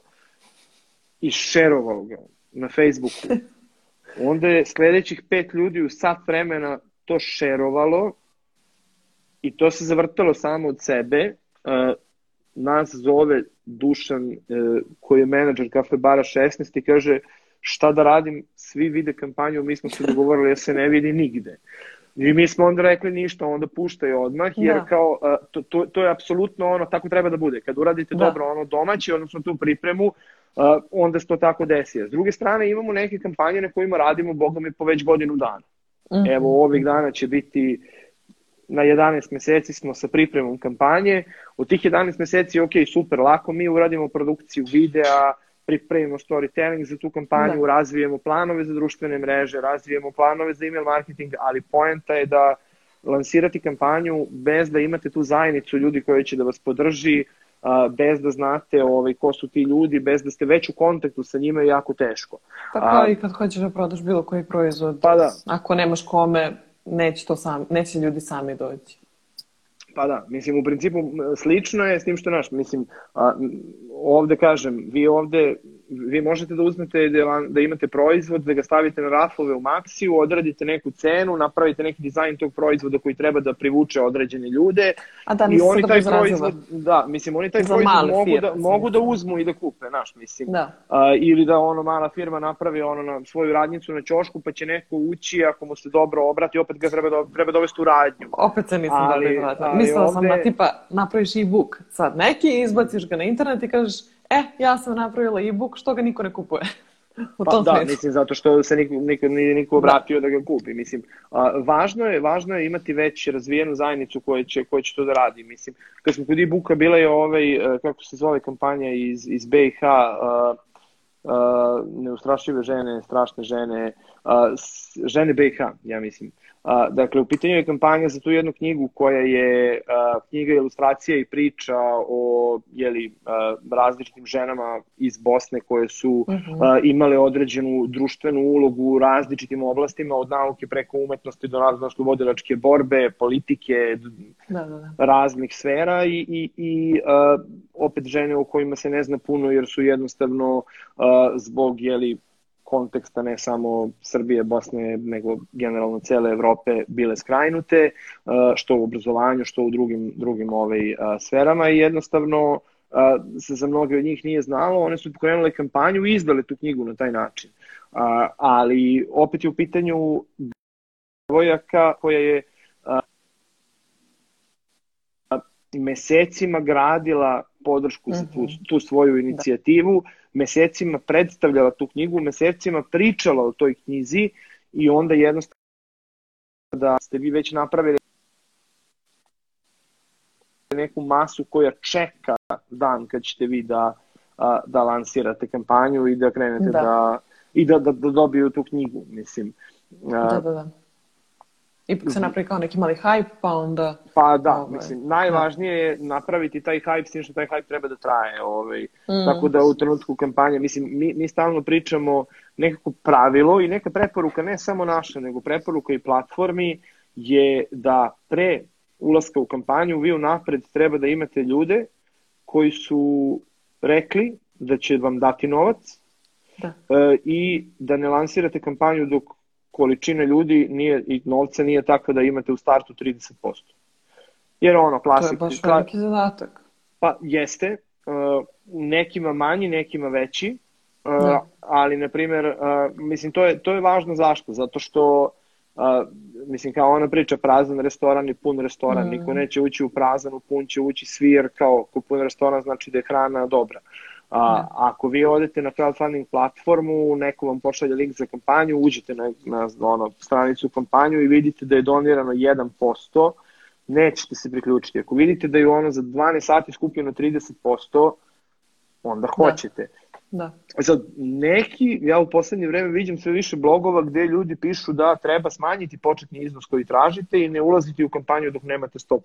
i šerovao ga na Facebooku. Onda je sledećih pet ljudi u sat vremena to šerovalo i to se zavrtalo samo od sebe. Uh, nas zove Dušan, e, koji je menadžer kafe bara 16 i kaže šta da radim, svi vide kampanju, mi smo se dogovorili da se ne vidi nigde. I mi smo onda rekli ništa, onda puštaju odmah, jer da. kao, e, to, to, to je apsolutno ono, tako treba da bude. Kad uradite da. dobro ono domaći, odnosno tu pripremu, uh, onda se to tako desi. S druge strane imamo neke kampanje na kojima radimo, boga mi, po već godinu dana. Mm -hmm. Evo, ovih dana će biti na 11 meseci smo sa pripremom kampanje. Od tih 11 meseci, ok, super, lako mi uradimo produkciju videa, pripremimo storytelling za tu kampanju, da. razvijemo planove za društvene mreže, razvijemo planove za email marketing, ali poenta je da lansirati kampanju bez da imate tu zajednicu ljudi koji će da vas podrži, bez da znate ovaj, ko su ti ljudi, bez da ste već u kontaktu sa njima je jako teško. Pa kao i kad hoćeš da prodaš bilo koji proizvod, pa da. ako nemaš kome, neće, to sam, neće ljudi sami doći. Pa da, mislim, u principu slično je s tim što naš, mislim, a, ovde kažem, vi ovde vi možete da uzmete da, da imate proizvod, da ga stavite na rafove u Maxiju, odradite neku cenu, napravite neki dizajn tog proizvoda koji treba da privuče određene ljude. A da, i oni taj proizvod, da, mislim, oni taj proizvod mogu firme, da, mogu da uzmu i da kupe, naš, mislim. Da. A, ili da ono mala firma napravi ono na svoju radnicu na ćošku, pa će neko ući, ako mu se dobro obrati, opet ga treba, do, treba dovesti u radnju. Opet se nisam ali, dobro vratila. Mislila ovde... sam na tipa, napraviš e-book sad neki, izbaciš ga na internet i kažeš e, ja sam napravila e-book, što ga niko ne kupuje? U pa, da, smislu. mislim, zato što se niko, niko, nije niko obratio da. da ga kupi. Mislim, a, važno, je, važno je imati već razvijenu zajednicu koja će, koja će to da radi. Mislim, kad smo kod e-booka, bila je ovaj, e, kako se zove kampanja iz, iz BiH, a, a, neustrašive žene, strašne žene, žene BiH, ja mislim. A, dakle, u pitanju je kampanja za tu jednu knjigu koja je a, knjiga ilustracija i priča o jeli, a, različitim ženama iz Bosne koje su uh mhm. -huh. a, imale određenu društvenu ulogu u različitim oblastima, od nauke preko umetnosti do razno slobodilačke borbe, politike, da, da, da. raznih sfera i, i, i a, opet žene o kojima se ne zna puno jer su jednostavno a, zbog jeli, konteksta ne samo Srbije, Bosne, nego generalno cele Evrope bile skrajnute, uh, što u obrazovanju, što u drugim, drugim ovaj, uh, sferama i jednostavno uh, se za mnoge od njih nije znalo, one su pokrenule kampanju i izdale tu knjigu na taj način. Ali opet je u pitanju devojaka koja je mesecima gradila podršku za tu, mhm. tu svoju inicijativu, da. Mesecima predstavljala tu knjigu, mesecima pričala o toj knjizi i onda jednostavno da ste vi već napravili neku masu koja čeka dan kad ćete vi da, da lansirate kampanju i da krenete da, da i da, da, da dobiju tu knjigu, mislim. Da, da, da. Ipak se napravi kao neki mali hype, pa onda... Pa da, ovaj, mislim, najvažnije je napraviti taj hype, s tim što taj hype treba da traje. Ovaj. Mm. Tako da u trenutku kampanje, mislim, mi, mi stalno pričamo nekako pravilo i neka preporuka, ne samo naša, nego preporuka i platformi je da pre ulaska u kampanju vi unapred treba da imate ljude koji su rekli da će vam dati novac da. E, i da ne lansirate kampanju dok količina ljudi nije, i novca nije takva da imate u startu 30%. Jer ono, klasik... To je baš veliki zadatak. Pa jeste, uh, nekima manji, nekima veći, uh, da. ali, na primjer, uh, mislim, to je, to je važno zašto? Zato što Uh, mislim, kao ona priča, prazan restoran i pun restoran, mm. niko neće ući u prazan, u pun će ući svi, jer kao, ko pun restoran znači da je hrana dobra. A, ako vi odete na crowdfunding platformu, neko vam pošalje link za kampanju, uđete na, na ono, stranicu kampanju i vidite da je donirano 1%, nećete se priključiti. Ako vidite da je ono za 12 sati skupljeno 30%, onda da. hoćete. Da. da. Sad, neki, ja u poslednje vreme vidim sve više blogova gde ljudi pišu da treba smanjiti početni iznos koji tražite i ne ulaziti u kampanju dok nemate 100%.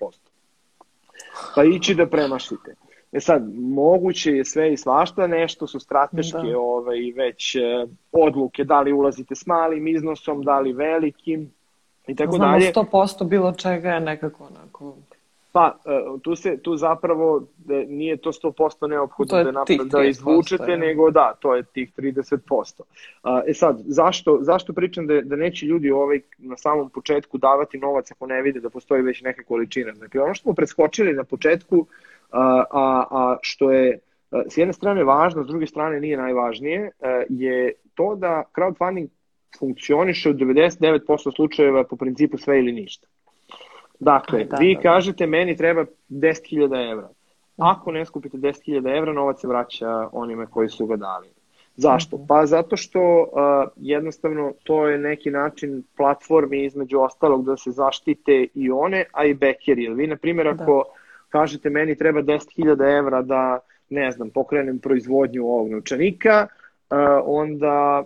Pa ići da premašite. E sad, moguće je sve i svašta, nešto su strateške da. ovaj, već e, odluke, da li ulazite s malim iznosom, da li velikim i tako Znamo dalje. Znamo 100% bilo čega je nekako onako... Pa, e, tu, se, tu zapravo da nije to 100% neophodno da, napred, da izvučete, je. nego da, to je tih 30%. E sad, zašto, zašto pričam da, da neće ljudi ovaj na samom početku davati novac ako ne vide da postoji već neka količina? Dakle, ono što smo preskočili na početku, a, a, a što je s jedne strane važno, s druge strane nije najvažnije, je to da crowdfunding funkcioniše u 99% slučajeva po principu sve ili ništa. Dakle, da, vi da, da. kažete meni treba 10.000 evra. Ako ne skupite 10.000 evra, novac se vraća onime koji su ga dali. Zašto? Mhm. Pa zato što uh, jednostavno to je neki način platformi između ostalog da se zaštite i one, a i bekeri. Vi, na primjer, da. ako da. Kažete meni treba 10.000 evra da, ne znam, pokrenem proizvodnju ovog novčanika, uh, onda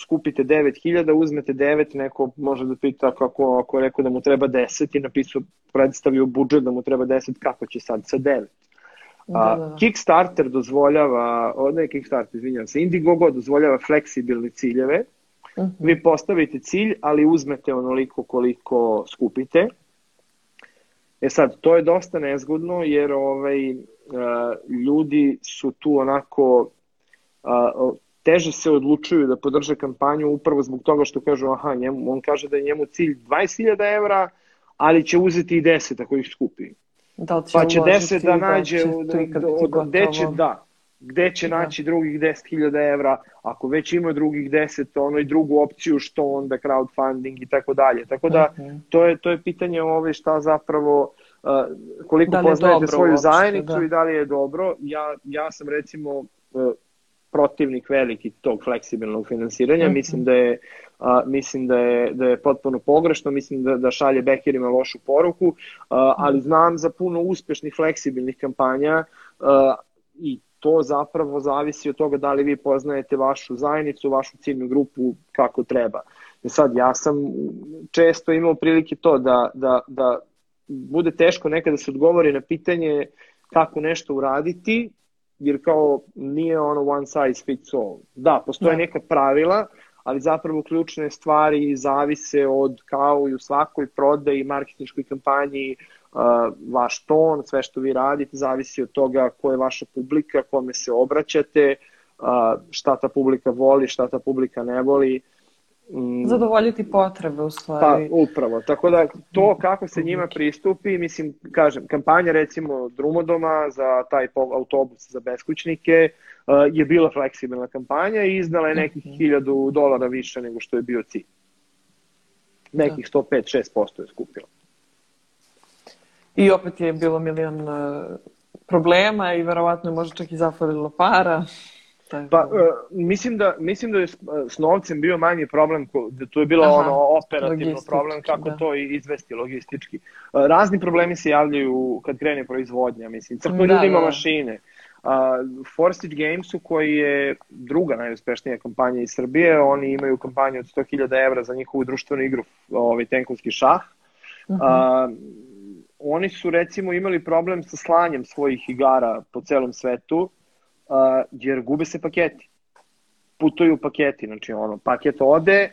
skupite 9000, uzmete 9, neko može da pita kako, ako je rekao da mu treba 10 i napisao, predstavio budžet da mu treba 10, kako će sad sa 9? Da, da, da. Kickstarter dozvoljava, ne Kickstarter, izvinjam se, Indiegogo dozvoljava fleksibilne ciljeve. Uh mhm. -huh. Vi postavite cilj, ali uzmete onoliko koliko skupite. E sad, to je dosta nezgodno jer ovaj, uh, ljudi su tu onako teže se odlučuju da podrže kampanju upravo zbog toga što kažu aha, njemu, on kaže da je njemu cilj 20.000 evra, ali će uzeti i 10 ako ih skupi. Da će pa će 10 da nađe, da, gde će, da, gde će da. naći drugih 10.000 evra, ako već ima drugih 10, ono i drugu opciju što onda crowdfunding i tako dalje. Tako da mhm. to je to je pitanje ove šta zapravo uh, koliko da poznajete svoju uopšte, zajednicu da. i da li je dobro. Ja ja sam recimo uh, protivnik veliki tog fleksibilnog finansiranja. Mm -hmm. Mislim da je a, mislim da je da je potpuno pogrešno, mislim da da šalje bekerima lošu poruku, a, ali znam za puno uspešnih fleksibilnih kampanja a, i to zapravo zavisi od toga da li vi poznajete vašu zajednicu, vašu ciljnu grupu kako treba. I sad, ja sam često imao prilike to da, da, da bude teško nekada da se odgovori na pitanje kako nešto uraditi, jer kao nije ono one size fits all. Da, postoje da. neka pravila, ali zapravo ključne stvari zavise od kao i u svakoj prodaji, marketinškoj kampanji, uh, vaš ton, sve što vi radite, zavisi od toga ko je vaša publika, kome se obraćate, uh, šta ta publika voli, šta ta publika ne voli. Mm. zadovoljiti potrebe u stvari. Pa, upravo. Tako da to kako se njima pristupi, mislim, kažem, kampanja recimo Drumodoma za taj autobus za beskućnike je bila fleksibilna kampanja i izdala je nekih mm -hmm. 1000 dolara više nego što je bio cilj. Nekih 105-6% je skupila. I opet je bilo milion uh, problema i verovatno je možda čak i zafalilo para. Pa, uh, mislim, da, mislim da je s novcem bio manji problem, da tu je bilo Aha, ono operativno problem kako da. to izvesti logistički. Razni problemi se javljaju kad krene proizvodnja, mislim, crkva da, ljudima da, da. mašine. Uh, Forstage Gamesu koji je druga najuspešnija kampanja iz Srbije, oni imaju kampanju od 100.000 evra za njihovu društvenu igru, ovaj tenkovski šah. Uh -huh. uh, oni su recimo imali problem sa slanjem svojih igara po celom svetu uh, jer gube se paketi. Putuju paketi, znači ono, paket ode,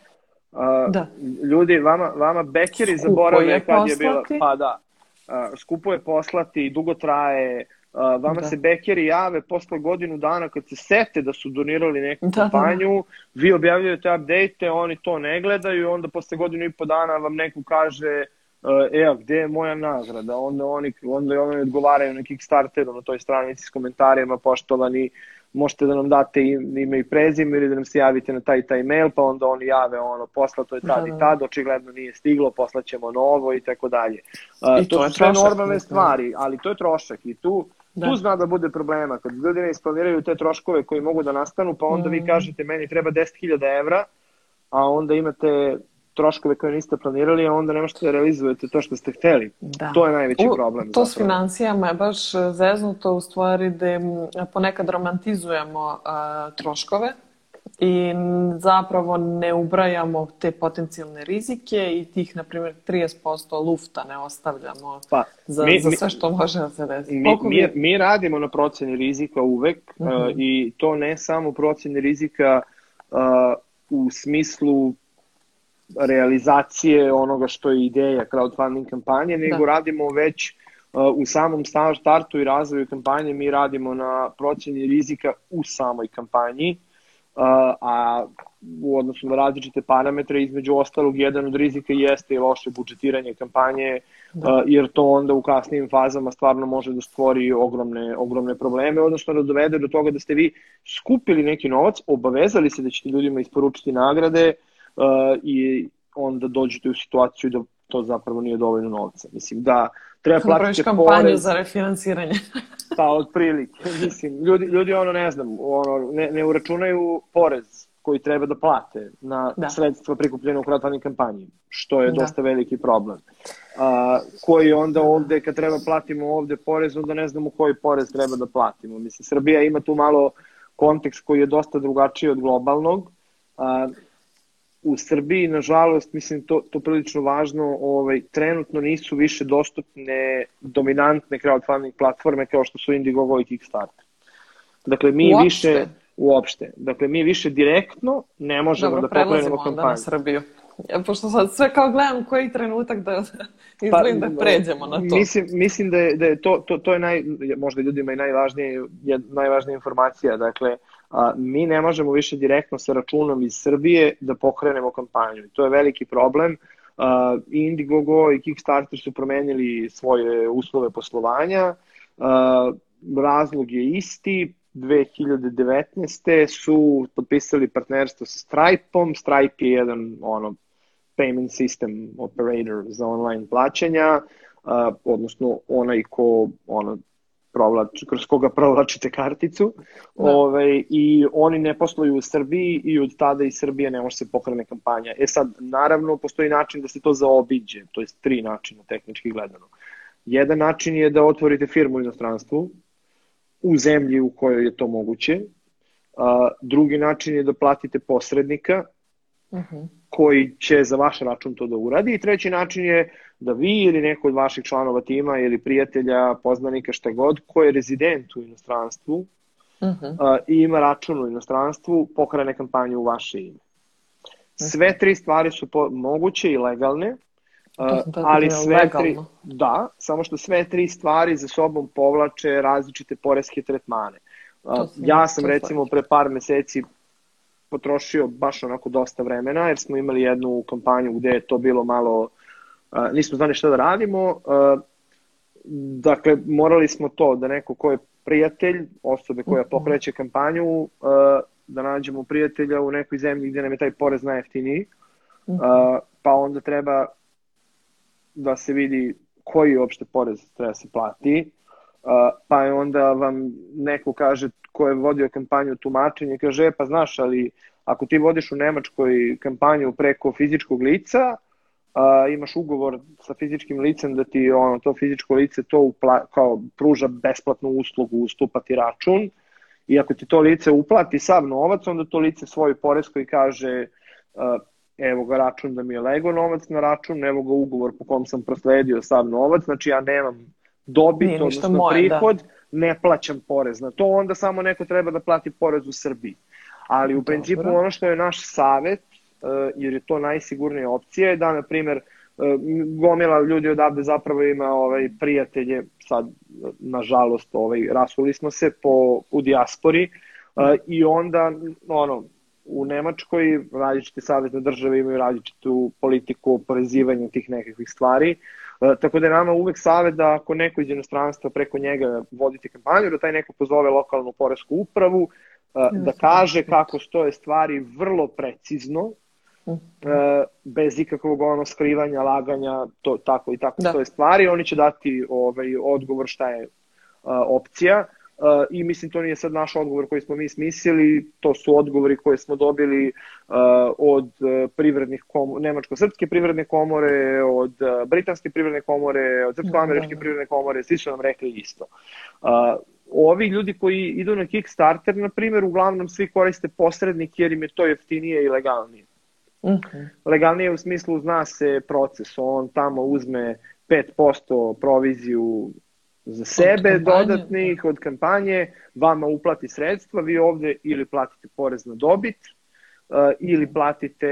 uh, da. ljudi, vama, vama bekeri zaborave kad poslati. je bila, pa da, uh, skupo je poslati, dugo traje, Uh, vama da. se bekeri jave posle godinu dana kad se sete da su donirali neku da, kampanju, da, da. vi objavljujete update oni to ne gledaju, onda posle godinu i po dana vam neko kaže e, gde je moja nagrada? Onda oni, onda oni odgovaraju na Kickstarteru na toj stranici s komentarima, poštovani, možete da nam date ime i prezime ili da nam se javite na taj taj mail, pa onda oni jave ono, poslato je tad da, i da. tad, očigledno nije stiglo, poslaćemo novo i tako dalje. Uh, to, to su sve normalne stvari, ali to je trošak i tu Da. Tu zna da bude problema, kad ljudi ne isplaniraju te troškove koji mogu da nastanu, pa onda mm. vi kažete meni treba 10.000 evra, a onda imate troškove koje niste planirali, a onda ne možete da realizujete to što ste hteli. Da. To je najveći problem. U, to s financijama je baš zeznuto u stvari da ponekad romantizujemo a, troškove i zapravo ne ubrajamo te potencijalne rizike i tih, na primjer, 30% lufta ne ostavljamo pa, za, mi, za sve što može da se desi. Mi, mi, mi radimo na proceni rizika uvek uh -huh. uh, i to ne samo proceni rizika uh, u smislu realizacije onoga što je ideja crowdfunding kampanje, nego da. radimo već uh, u samom startu i razvoju kampanje, mi radimo na procjeni rizika u samoj kampanji, uh, a u odnosu na različite parametre, između ostalog, jedan od rizika jeste i loše budžetiranje kampanje, da. uh, jer to onda u kasnijim fazama stvarno može da stvori ogromne, ogromne probleme, odnosno da dovede do toga da ste vi skupili neki novac, obavezali se da ćete ljudima isporučiti nagrade, uh, i onda dođete u situaciju da to zapravo nije dovoljno novca. Mislim da treba platiti kampanju porez. za refinansiranje. Pa, otprilike. Mislim, ljudi, ljudi ono, ne znam, ono, ne, ne uračunaju porez koji treba da plate na Da. sredstva prikupljene u crowdfunding kampanji, što je Da. dosta veliki problem. A, koji onda ovde, kad treba platimo ovde porez, onda ne znamo koji porez treba da platimo. Mislim, Srbija ima tu malo kontekst koji je dosta drugačiji od globalnog. A, u Srbiji, nažalost, mislim to, to prilično važno, ovaj, trenutno nisu više dostupne dominantne crowdfunding platforme kao što su Indiegogo i Kickstarter. Dakle, mi Uopšte? više uopšte. Dakle, mi više direktno ne možemo Dobro, da pokrenemo prelazimo onda na kampanju. Srbiju. Ja, pošto sad sve kao gledam koji trenutak da izdvojim da pređemo na to. Pa, Mislim, mislim da je, da je to, to, to je naj, možda ljudima i najvažnije, je najvažnija informacija. Dakle, a, mi ne možemo više direktno sa računom iz Srbije da pokrenemo kampanju. To je veliki problem. A, Indiegogo i Kickstarter su promenili svoje uslove poslovanja. A, razlog je isti. 2019. su potpisali partnerstvo sa Stripe-om. Stripe je jedan ono, payment system operator za online plaćanja, uh, odnosno onaj ko ono, provlači, kroz koga provlačite karticu. Da. Ove, I oni ne posluju u Srbiji i od tada iz Srbije ne može se pokrene kampanja. E sad, naravno, postoji način da se to zaobiđe, to je tri načina tehnički gledano. Jedan način je da otvorite firmu u inostranstvu, u zemlji u kojoj je to moguće. A, drugi način je da platite posrednika Mhm. Koji će za vaš račun to da uradi. I treći način je da vi ili neko od vaših članova tima ili prijatelja, poznanika, šta god, ko je rezident u inostranstvu Mhm. a, i ima račun u inostranstvu, pokrene kampanju u vaše ime. Sve tri stvari su po, moguće i legalne, a, To sam tako ali sve tri, legalno. da, samo što sve tri stvari za sobom povlače različite poreske tretmane. To sam- ja sam recimo pre par meseci potrošio baš onako dosta vremena, jer smo imali jednu kampanju gde je to bilo malo, nismo znali šta da radimo, dakle morali smo to da neko ko je prijatelj, osobe koja Mhm. pokreće kampanju, da nađemo prijatelja u nekoj zemlji gde nam je taj porez najjeftiniji, Mhm. pa onda treba da se vidi koji uopšte porez treba se plati, pa je onda vam neko kaže ko je vodio kampanju tumačenje, kaže, e, pa znaš, ali ako ti vodiš u Nemačkoj kampanju preko fizičkog lica, a, imaš ugovor sa fizičkim licem da ti ono, to fizičko lice to upla, kao pruža besplatnu uslugu, ustupa ti račun, i ako ti to lice uplati sav novac, onda to lice svoj porez koji kaže a, evo ga račun da mi je lego novac na račun, evo ga ugovor po kom sam prosledio sav novac, znači ja nemam dobit, Nije odnosno moje, da. Ne plaćam porez na to, onda samo neko treba da plati porez u Srbiji. Ali u principu ono što je naš savet, uh, jer je to najsigurnija opcija, je da, na primer, uh, gomila ljudi odavde zapravo ima ovaj, prijatelje, sad, nažalost, ovaj, rasuli smo se po, u dijaspori, uh, i onda, ono, u Nemačkoj različite savezne države imaju različitu politiku oporezivanja tih nekakvih stvari. E, tako da je nama uvek savet da ako neko iz inostranstva preko njega vodite kampanju, da taj neko pozove lokalnu poresku upravu, e, da kaže kako stoje stvari vrlo precizno, e, bez ikakvog ono skrivanja, laganja, to tako i tako Da. stoje stvari. Oni će dati ovaj odgovor šta je opcija. Uh, i mislim to nije sad naš odgovor koji smo mi smislili, to su odgovori koje smo dobili uh, od uh, privrednih komore, Nemačko-Srpske privredne komore, od uh, Britanske privredne komore, od Srpsko-Američke Da, da. privredne komore, svi su nam rekli isto. Ovi ljudi koji idu na Kickstarter, na primjer, uglavnom svi koriste posrednik jer im je to jeftinije i legalnije. Mhm. Legalnije u smislu zna se proces, on tamo uzme 5% proviziju za sebe da. dodatnih od kampanje, vama uplati sredstva, vi ovde ili platite porez na dobit uh, ili platite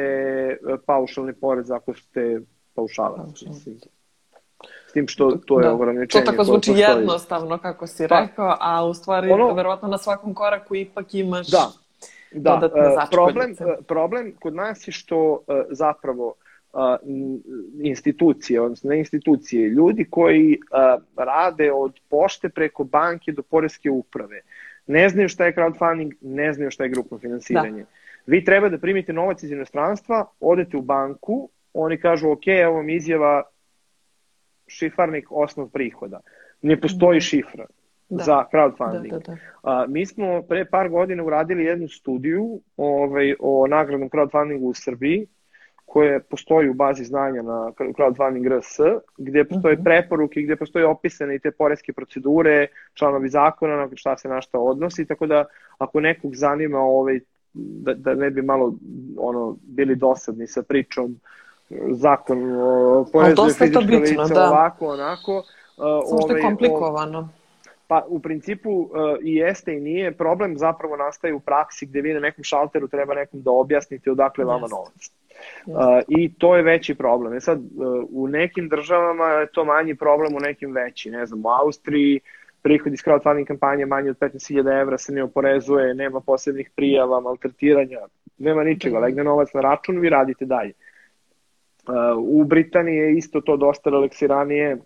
uh, paušalni porez ako ste paušalac. Mislim. S tim što to je Da. ograničenje. To tako zvuči postoji. jednostavno kako si Pa, rekao, a u stvari ono- verovatno na svakom koraku ipak imaš Da, da. dodatne začkoljice. problem, problem kod nas je što zapravo n- institucije, odnosno ne institucije, ljudi koji rade od pošte preko banke do poreske uprave, ne znaju šta je crowdfunding, ne znaju šta je grupno finansiranje. Da. Vi treba da primite novac iz inostranstva, odete u banku, oni kažu ok, evo vam izjava šifarnik osnov prihoda. Ne postoji da. šifra da. za crowdfunding. Da, da, da. A, mi smo pre par godina uradili jednu studiju ovaj, o nagradnom crowdfundingu u Srbiji, koje postoji u bazi znanja na crowdfunding RS, gde postoje mhm. preporuke, gde postoje opisane i te poreske procedure, članovi zakona, na šta se na šta odnosi, tako da ako nekog zanima ovaj, da, da ne bi malo ono bili dosadni sa pričom zakon o porezu fizičke lice, da. ovako, onako. Uh, Samo što je ovaj, komplikovano. Pa u principu uh, i jeste i nije. Problem zapravo nastaje u praksi gde vi na nekom šalteru treba nekom da objasnite odakle vama novac. I to je veći problem. E sad, uh, u nekim državama je to manji problem, u nekim veći. Ne znam, u Austriji prihod iz crowdfunding kampanje manje od 15.000 evra se ne oporezuje, nema posebnih prijava, maltretiranja, nema ničega, mhm. legne novac na račun, vi radite dalje. Uh, u Britaniji je isto to dosta relaksiranije,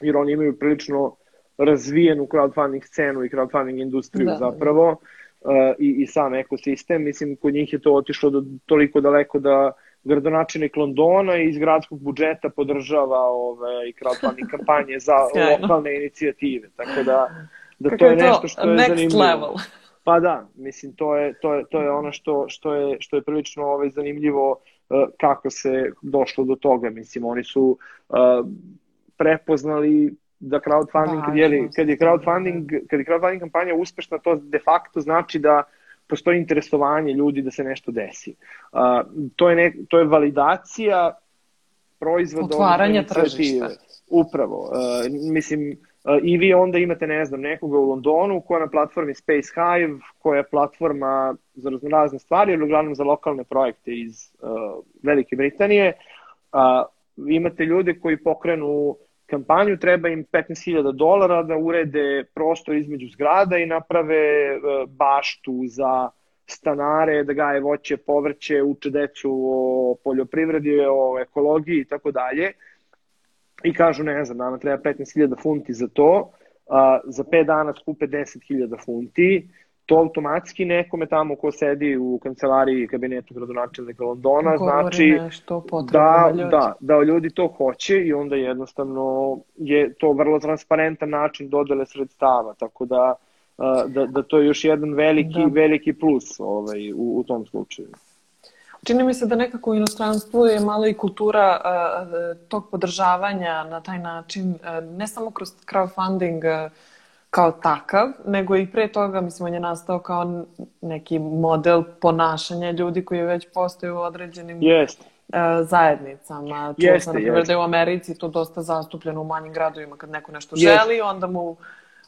jer oni imaju prilično razvijenu crowdfunding scenu i crowdfunding industriju da, zapravo i, i sam ekosistem. Mislim, kod njih je to otišlo do, toliko daleko da gradonačelnik Londona iz gradskog budžeta podržava ove, i crowdfunding kampanje za lokalne inicijative. Tako da, da to je, nešto što je Next zanimljivo. Level. Pa da, mislim, to je, to je, to je ono što, što, je, što je prilično ove, zanimljivo uh, kako se došlo do toga. Mislim, oni su uh, prepoznali da crowdfunding, kad je, kad je crowdfunding, kad je crowdfunding kampanja uspešna, to de facto znači da postoji interesovanje ljudi da se nešto desi. Uh, to, je ne, to je validacija proizvoda Otvaranje tržišta. Upravo. Uh, mislim, uh, i vi onda imate, ne znam, nekoga u Londonu koja je na platformi Space Hive, koja je platforma za razne stvari, ali uglavnom za lokalne projekte iz uh, Velike Britanije. Uh, imate ljude koji pokrenu kampanju, treba im 15.000 dolara da urede prostor između zgrada i naprave e, baštu za stanare, da gaje voće, povrće, uče decu o poljoprivredi, o ekologiji i tako dalje. I kažu, ne znam, nama treba 15.000 funti za to, za 5 dana skupe 10.000 funti, to automatski nekome tamo ko sedi u kancelariji kabinetu gradonačelnika Londona Govori znači da, da, da ljudi to hoće i onda jednostavno je to vrlo transparentan način dodele sredstava, tako da da, da to je još jedan veliki, da. veliki plus ovaj, u, u tom slučaju. Čini mi se da nekako u inostranstvu je malo i kultura uh, tog podržavanja na taj način, uh, ne samo kroz crowdfunding uh, kao takav, nego i pre toga, mislim, on je nastao kao neki model ponašanja ljudi koji već postoje u određenim yes. uh, zajednicama. Čuo jeste, sam, na primjer, da je u Americi to dosta zastupljeno u manjim gradovima, kad neko nešto yes. želi, onda mu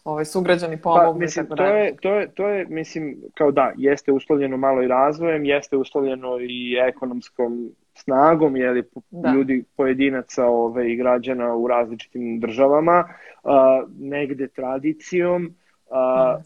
ovaj, sugrađani pomognu. Pa, mislim, to je, to, je, to je, mislim, kao da, jeste uslovljeno malo i razvojem, jeste uslovljeno i ekonomskom snagom, jeli, da. ljudi, pojedinaca ove, i građana u različitim državama, a, negde tradicijom, a,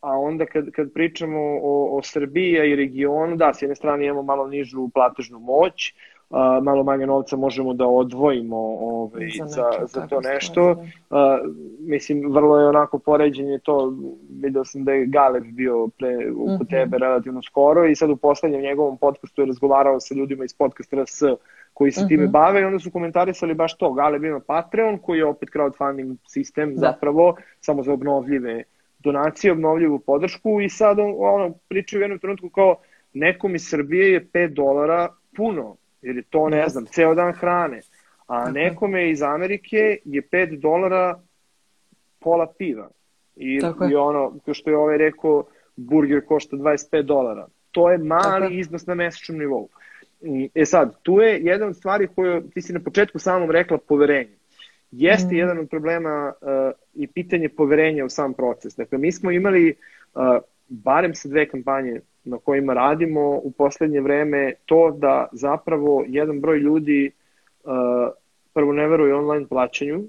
a onda kad, kad pričamo o, o Srbiji i regionu, da, s jedne strane imamo malo nižu platežnu moć, a, malo manje novca možemo da odvojimo ovaj, za, za, za to nešto. Da. A, mislim, vrlo je onako poređenje to, vidio sam da je Galeb bio pre, u mm -hmm. tebe relativno skoro i sad u poslednjem njegovom podcastu je razgovarao sa ljudima iz podcasta RS koji se mm -hmm. time mhm. bave i onda su komentarisali baš to. Galeb ima Patreon koji je opet crowdfunding sistem da. zapravo, samo za obnovljive donacije, obnovljivu podršku i sad on, ono, pričaju u jednom trenutku kao nekom iz Srbije je 5 dolara puno jer je to, ne znam, ceo dan hrane. A nekome iz Amerike je 5 dolara pola piva. I, i ono, kao što je ovaj rekao, burger košta 25 dolara. To je mali Tako. iznos na mesečnom nivou. E sad, tu je jedan od stvari koju ti si na početku samom rekla poverenje. Jeste mm. jedan od problema uh, i pitanje poverenja u sam proces. Dakle, mi smo imali uh, barem sa dve kampanje na kojima radimo u poslednje vreme to da zapravo jedan broj ljudi uh, prvo ne veruje online plaćanju,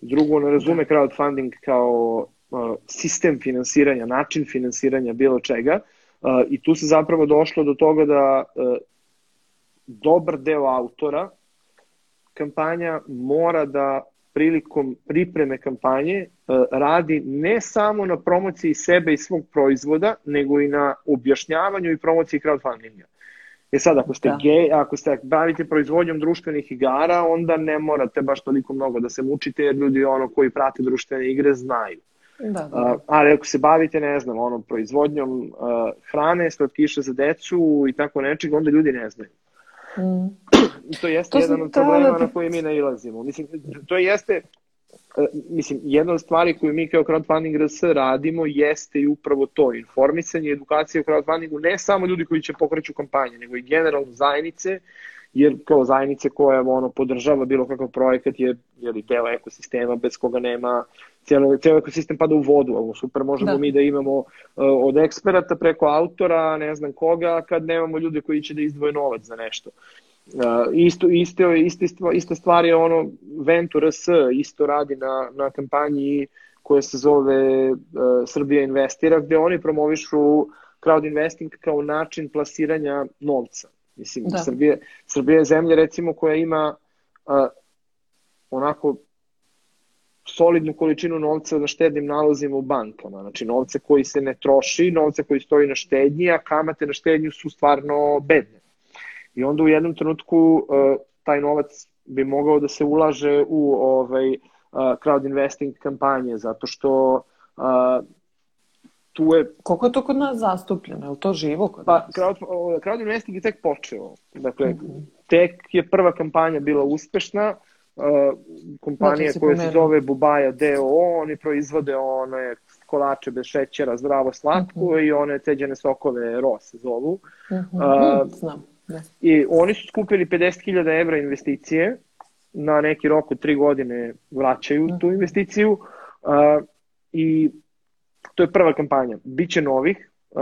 drugo ne razume crowdfunding kao uh, sistem finansiranja, način finansiranja bilo čega uh, i tu se zapravo došlo do toga da dobar deo autora kampanja mora da prilikom pripreme kampanje radi ne samo na promociji sebe i svog proizvoda, nego i na objašnjavanju i promociji crowdfundinga. E sad, ako ste da. gej, ako ste bavite proizvodnjom društvenih igara, onda ne morate baš toliko mnogo da se mučite, jer ljudi ono koji prate društvene igre znaju. Da, da. Uh, ali ako se bavite, ne znam, ono, proizvodnjom uh, hrane, slatkiša za decu i tako nečeg, onda ljudi ne znaju. Mm. I to jeste to jedan od problema da... na koji mi nailazimo. Mislim, to jeste E, mislim, jedna od stvari koju mi kao crowdfunding RS radimo jeste i upravo to, informisanje i edukacija u crowdfundingu, ne samo ljudi koji će pokreću kampanje, nego i generalno zajednice, jer kao zajednice koja ono, podržava bilo kakav projekat je, je li deo ekosistema bez koga nema cijelo, cijelo ekosistem pada u vodu, ovo super možemo da. mi da imamo uh, od eksperata preko autora, ne znam koga, kad nemamo ljude koji će da izdvoje novac za nešto. Uh, isto, isto, isto, ista stvar je ono Venture S isto radi na, na kampanji koja se zove uh, Srbija investira gde oni promovišu crowd investing kao način plasiranja novca. Mislim, da. Srbija, Srbija je zemlja recimo koja ima uh, onako solidnu količinu novca na štednim nalozima u bankama. Znači novce koji se ne troši, novce koji stoji na štednji, a kamate na štednju su stvarno bedne. I onda u jednom trenutku uh, taj novac bi mogao da se ulaže u ovaj uh, crowd investing kampanje, zato što uh, tu je... Koliko je to kod nas zastupljeno? Je li to živo kod pa, nas? Crowd, crowd investing je tek počeo. Dakle, mm -hmm. tek je prva kampanja bila uspešna, uh, kompanija koja se zove Bubaja DOO, oni proizvode one kolače bez šećera, zdravo slatko mm -hmm. i one ceđene sokove ROS zovu. Mm -hmm. uh, Znam. Da. I oni su skupili 50.000 evra investicije, na neki rok od tri godine vraćaju mm. tu investiciju uh, i to je prva kampanja. Biće novih, uh,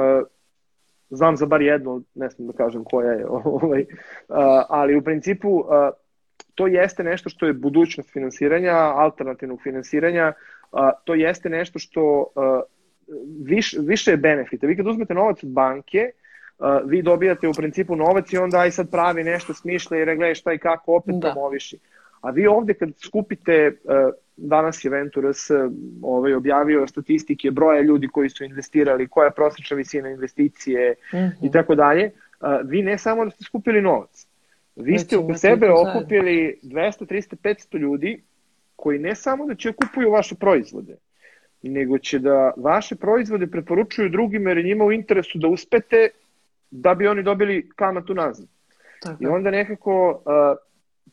znam za bar jednu, ne znam da kažem koja je, ovaj, uh, ali u principu uh, to jeste nešto što je budućnost finansiranja, alternativnog finansiranja, uh, to jeste nešto što uh, viš, više je benefita. Vi kad uzmete novac od banke, uh, vi dobijate u principu novac i onda aj sad pravi nešto smišlja i regle šta i kako opet da. promoviši. A vi ovde kad skupite, uh, danas je Venturas ovaj, objavio statistike broja ljudi koji su investirali, koja je prosječna visina investicije i tako dalje, vi ne samo da ste skupili novac, vi ste oko sebe okupili 200, 300, 500 ljudi koji ne samo da će kupuju vaše proizvode, nego će da vaše proizvode preporučuju drugima jer je njima u interesu da uspete da bi oni dobili kamatu nazad. Tako. I onda nekako uh,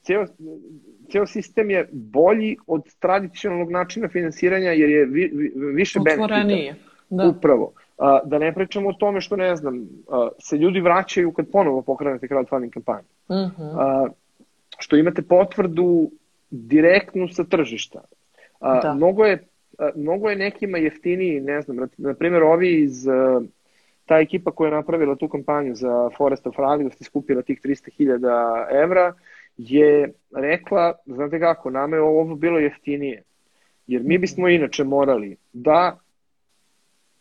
ceo, ceo sistem je bolji od tradicionalnog načina finansiranja jer je vi, vi, više benefita. Da. Upravo. Uh, da ne pričamo o tome što, ne znam, uh, se ljudi vraćaju kad ponovo pokrenete crowdfunding kampanju. Uh -huh. uh, što imate potvrdu direktnu sa tržišta. Uh, da. mnogo, je, mnogo je nekima jeftiniji, ne znam, na primjer ovi iz ta ekipa koja je napravila tu kampanju za Forest of Radiost i skupila tih 300.000 evra je rekla, znate kako, nama je ovo bilo jeftinije. Jer mi bismo inače morali da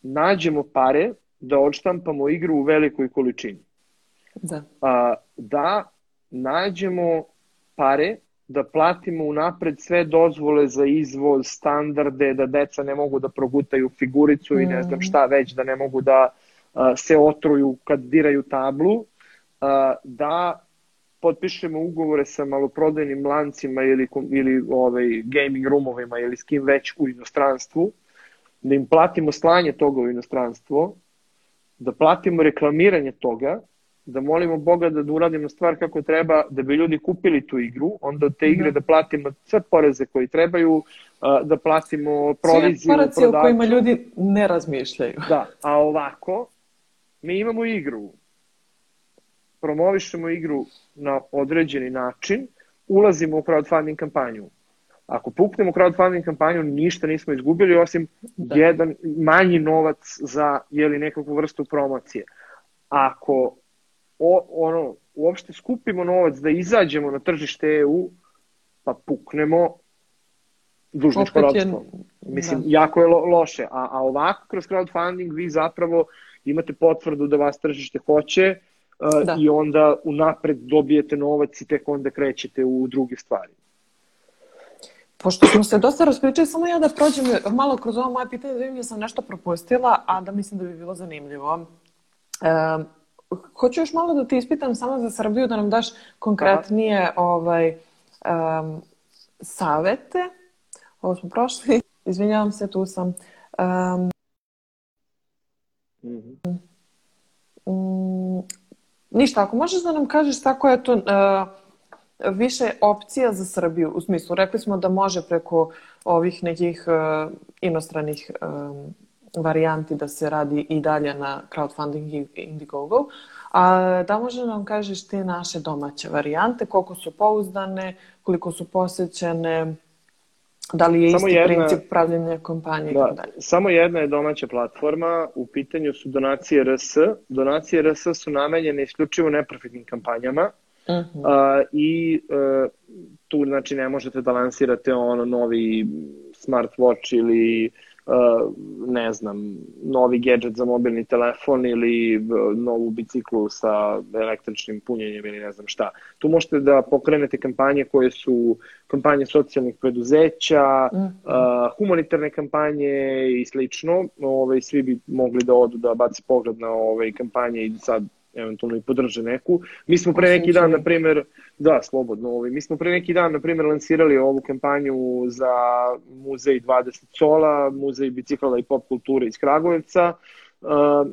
nađemo pare da odštampamo igru u velikoj količini. Da. A, da nađemo pare da platimo unapred sve dozvole za izvoz, standarde, da deca ne mogu da progutaju figuricu mm. i ne znam mm. šta već, da ne mogu da se otruju kad diraju tablu, da potpišemo ugovore sa maloprodajnim lancima ili, ili ovaj, gaming roomovima ili s kim već u inostranstvu, da im platimo slanje toga u inostranstvo, da platimo reklamiranje toga, da molimo Boga da, da uradimo stvar kako treba, da bi ljudi kupili tu igru, onda te igre da, da platimo sve poreze koji trebaju, da platimo proviziju, prodavcu. Sve o kojima ljudi ne razmišljaju. Da, a ovako, mi imamo igru, promovišemo igru na određeni način, ulazimo u crowdfunding kampanju. Ako puknemo crowdfunding kampanju, ništa nismo izgubili, osim da. jedan manji novac za jeli, nekakvu vrstu promocije. Ako o, ono, uopšte skupimo novac da izađemo na tržište EU, pa puknemo dužničko ropstvo. Mislim, da. jako je lo, loše. A, a ovako, kroz crowdfunding, vi zapravo imate potvrdu da vas tržište hoće uh, da. i onda unapred dobijete novac i tek onda krećete u druge stvari. Pošto smo se dosta raspričali, samo ja da prođem malo kroz ovo moje pitanje, da vidim da sam nešto propustila, a da mislim da bi bilo zanimljivo. E, hoću još malo da te ispitam samo za Srbiju, da nam daš konkretnije Aha. ovaj, um, savete. Ovo smo prošli. Izvinjavam se, tu sam. Um, mm -hmm. um, ništa, ako možeš da nam kažeš tako je to uh, više opcija za Srbiju, u smislu, rekli smo da može preko ovih nekih uh, inostranih um, varijanti da se radi i dalje na crowdfunding i Indiegogo. A da može nam kažeš te naše domaće varijante, koliko su pouzdane, koliko su posjećene, da li je samo isti jedna, princip pravljenja kompanije da, dalje. Samo jedna je domaća platforma, u pitanju su donacije RS. Donacije RS su namenjene isključivo neprofitnim kampanjama, Uh -huh. uh, I uh, tu znači ne možete da lansirate ono novi smartwatch ili Uh, ne znam, novi gadget za mobilni telefon ili uh, novu biciklu sa električnim punjenjem ili ne znam šta. Tu možete da pokrenete kampanje koje su kampanje socijalnih preduzeća, mm. uh, humanitarne kampanje i slično. Ove, svi bi mogli da odu da baci pogled na ove kampanje i sad eventualno i podrže neku. Mi smo pre neki dan, na primer, da, slobodno, ovaj, mi smo pre neki dan, na primer, lansirali ovu kampanju za muzej 20 sola, muzej bicikala i pop kulture iz Kragujevca, uh,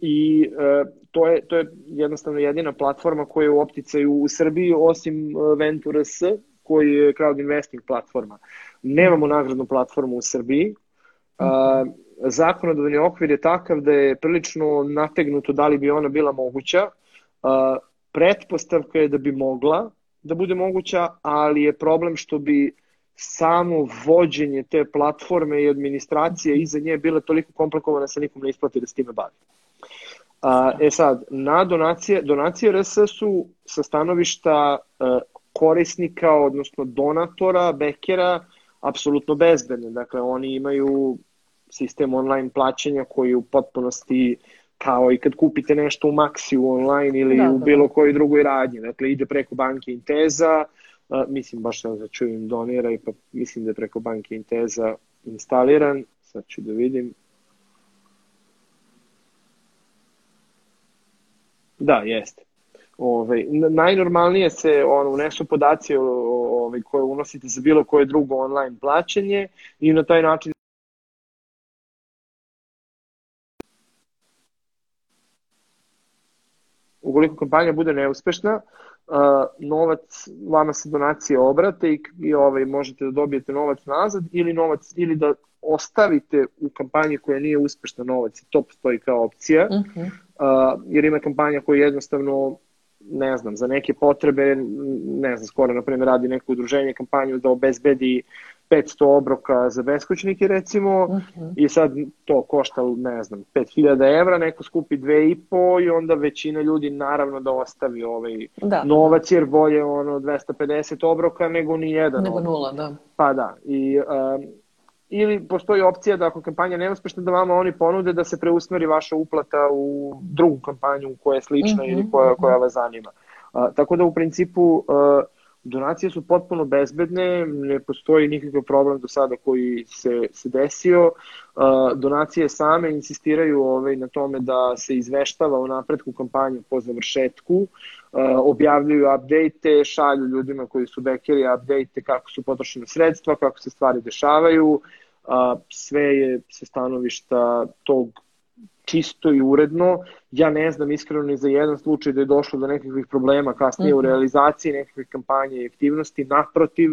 i uh, to, je, to je jednostavno jedina platforma koja je u opticaju u Srbiji, osim uh, Venture S, koji je crowd investing platforma. Nemamo nagradnu platformu u Srbiji, uh, zakonodavni okvir je takav da je prilično nategnuto da li bi ona bila moguća. Pretpostavka je da bi mogla da bude moguća, ali je problem što bi samo vođenje te platforme i administracije iza nje bila toliko komplikovana da se nikom ne isplati da s time bavi. E sad, na donacije, donacije RS su sa stanovišta uh, korisnika, odnosno donatora, bekera, apsolutno bezbedne. Dakle, oni imaju sistem online plaćanja koji u potpunosti kao i kad kupite nešto u Maxi online ili da, u da, bilo da. kojoj drugoj radnji. Dakle, ide preko banke Inteza, uh, mislim baš sam da čujem donira i pa mislim da je preko banke Inteza instaliran. Sad ću da vidim. Da, jeste. Ove, najnormalnije se on, unesu podaci ove, koje unosite za bilo koje drugo online plaćanje i na taj način ukoliko kampanja bude neuspešna, uh, novac, vama se donacije obrate i, i ovaj, možete da dobijete novac nazad ili novac ili da ostavite u kampanji koja nije uspešna novac i to postoji kao opcija, uh -huh. uh, jer ima kampanja koja jednostavno ne znam, za neke potrebe, ne znam, skoro, na primjer, radi neko udruženje kampanju da obezbedi 500 obroka za beskućnike recimo uh -huh. i sad to košta ne znam 5000 evra, neko skupi 2,5 i onda većina ljudi naravno da ostavi ovaj da. novac jer bolje ono 250 obroka nego ni jedan. Nego obrok. nula, da. Pa da. I, um, ili postoji opcija da ako kampanja ne uspešna da vama oni ponude da se preusmeri vaša uplata u drugu kampanju koja je slična uh -huh, ili koja, koja vas zanima. Uh, tako da u principu uh, Donacije su potpuno bezbedne, ne postoji nikakav problem do sada koji se, se desio. Uh, donacije same insistiraju ovaj, na tome da se izveštava o napretku kampanje po završetku, uh, objavljuju update šalju ljudima koji su bekeri update kako su potrošene sredstva, kako se stvari dešavaju. Uh, sve je sa stanovišta tog čisto i uredno. Ja ne znam iskreno ni za jedan slučaj da je došlo do nekakvih problema kasnije mm -hmm. u mhm. realizaciji nekakvih kampanje i aktivnosti. Naprotiv,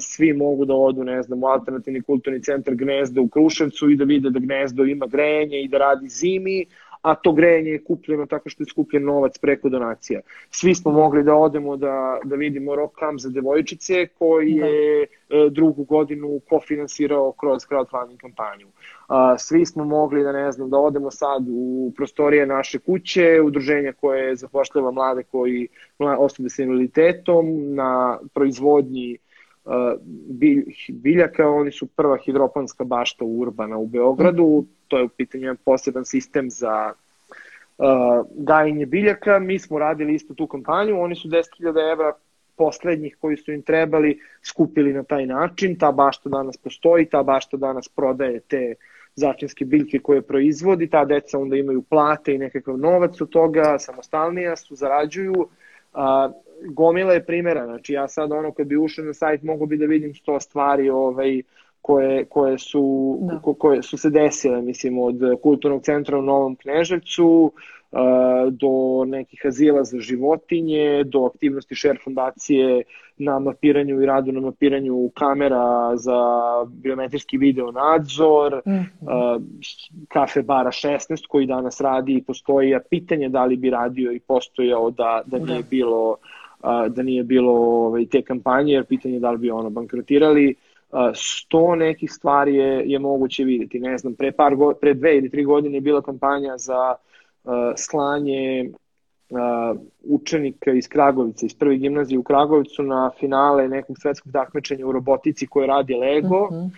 svi mogu da odu, ne znam, u alternativni kulturni centar Gnezda u Kruševcu i da vide da Gnezdo ima grejanje i da radi zimi, a to grejanje je kupljeno tako što je skupljen novac preko donacija. Svi smo mogli da odemo da, da vidimo Rock Camp za devojčice koji da. je da. drugu godinu kofinansirao kroz crowdfunding kampanju. Svi smo mogli da ne znam da odemo sad u prostorije naše kuće, udruženja koje zapošljava mlade koji osobe sa invaliditetom na proizvodnji biljaka, oni su prva hidroponska bašta urbana u Beogradu, to je u pitanju poseban sistem za uh, gajenje biljaka, mi smo radili isto tu kampanju, oni su 10.000 evra poslednjih koji su im trebali skupili na taj način. Ta bašta danas postoji, ta bašta danas prodaje te začinske biljke koje proizvodi, ta deca onda imaju plate i nekakav novac od toga, samostalnija su, zarađuju. A, gomila je primjera, znači ja sad ono kad bi ušao na sajt mogu bi da vidim sto stvari ovaj, koje, koje, su, da. ko, koje su se desile, mislim, od kulturnog centra u Novom Kneževcu, do nekih azila za životinje, do aktivnosti Share fondacije na mapiranju i radu na mapiranju kamera za biometrijski video nadzor, mm -hmm. kafe bara 16 koji danas radi i postoji, a pitanje da li bi radio i postojao da, da nije da. bilo da nije bilo ovaj, te kampanje, jer pitanje da li bi ono bankrotirali. Sto nekih stvari je, je moguće videti. Ne znam, pre, par go, pre dve ili tri godine je bila kampanja za slanje učenika iz Kragovica, iz prve gimnazije u Kragovicu na finale nekog svetskog takmičenja u robotici koje radi Lego. Mm -hmm.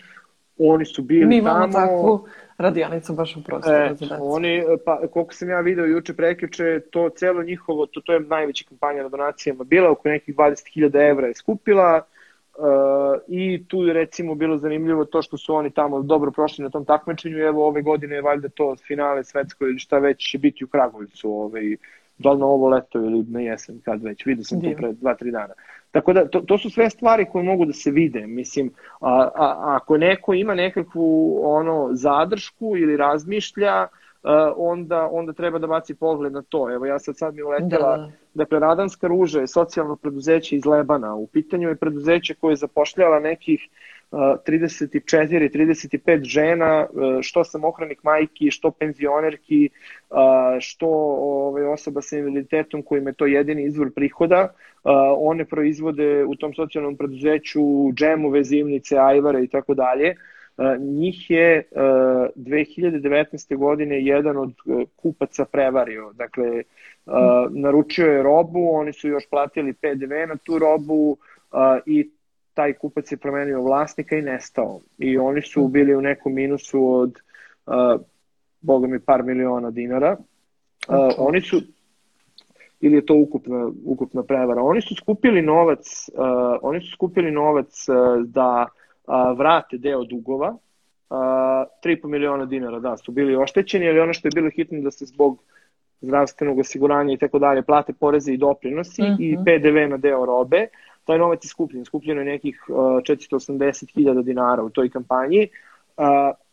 Oni su bili Mi imamo tamo... takvu radionicu baš u prostoru e, za decu. Oni, pa, koliko sam ja video juče preključe, to celo njihovo, to, to je najveća kampanja na donacijama bila, oko nekih 20.000 evra je skupila, uh, Uh, I tu je recimo bilo zanimljivo to što su oni tamo dobro prošli na tom takmičenju. Evo ove godine je valjda to finale svetsko ili šta već će biti u Kragovicu. Ovaj, da li na ovo leto ili na jesen, kad već. Vidio sam Divno. to pre dva, tri dana. Tako da, to, to su sve stvari koje mogu da se vide. Mislim, a, a, a ako neko ima nekakvu ono zadršku ili razmišlja, uh, onda, onda treba da baci pogled na to. Evo ja sad sad mi uletela, da. dakle Radanska ruža je socijalno preduzeće iz Lebana. U pitanju je preduzeće koje zapošljava nekih uh, 34-35 žena, uh, što samohranih majki, što penzionerki, uh, što ove, osoba sa invaliditetom kojima je to jedini izvor prihoda. Uh, one proizvode u tom socijalnom preduzeću džemove, zimnice, ajvare i tako dalje njih je 2019. godine jedan od e, kupaca prevario. Dakle, naručio je robu, oni su još platili PDV na tu robu i taj kupac je promenio vlasnika i nestao. I oni su bili u nekom minusu od, boga mi, par miliona dinara. Okay. Oni su, ili je to ukupna, ukupna prevara, oni su skupili novac, oni su skupili novac da a, vrate deo dugova, a, 3,5 miliona dinara, da, su bili oštećeni, ali ono što je bilo hitno da se zbog zdravstvenog osiguranja i tako dalje plate poreze i doprinosi mm -hmm. i mhm. PDV na deo robe, taj novac je skupljen, skupljeno je nekih uh, 480.000 dinara u toj kampanji, uh,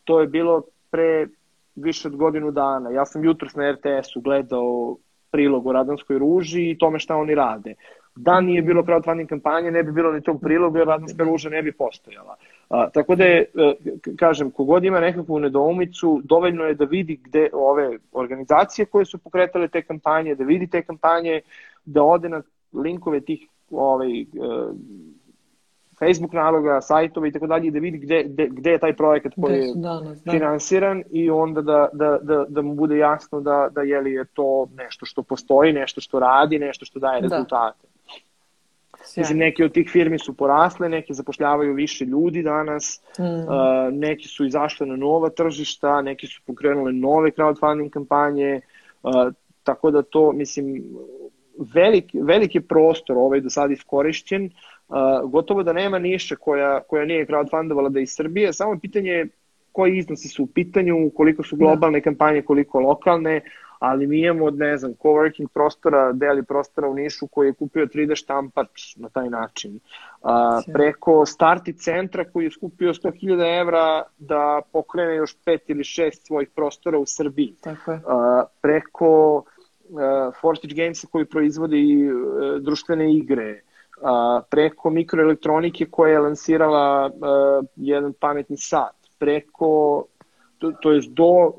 to je bilo pre više od godinu dana. Ja sam jutros na RTS-u gledao prilog o Radanskoj ruži i tome šta oni rade. Da nije bilo crowdfunding kampanje, ne bi bilo ni tog priloga, jer radnička ruža ne bi postojala. A, tako da je, e, kažem, kogod ima nekakvu nedoumicu, dovoljno je da vidi gde ove organizacije koje su pokretale te kampanje, da vidi te kampanje, da ode na linkove tih ovaj, e, Facebook naloga, sajtova i tako dalje, da vidi gde, gde, gde je taj projekat koji je danas, da. finansiran i onda da, da, da, da mu bude jasno da, da je li je to nešto što postoji, nešto što radi, nešto što daje da. rezultate. Da. Mislim, neki od tih firmi su porasle, neki zapošljavaju više ljudi danas, mm. uh, neki su izašle na nova tržišta, neki su pokrenule nove crowdfunding kampanje, uh, tako da to, mislim, velik, veliki prostor ovaj do sad iskorišćen, uh, gotovo da nema niše koja, koja nije crowdfundovala da iz Srbije, samo pitanje koji iznosi su u pitanju, koliko su globalne da. kampanje, koliko lokalne, ali mi imamo od, ne znam, coworking prostora, deli prostora u Nišu koji je kupio 3D štampač na taj način. A, preko starti centra koji je skupio 100.000 evra da pokrene još pet ili šest svojih prostora u Srbiji. Tako je. A, preko uh, Forstage Gamesa koji proizvodi uh, društvene igre, a, preko mikroelektronike koja je lansirala uh, jedan pametni sat, preko to, to je do uh,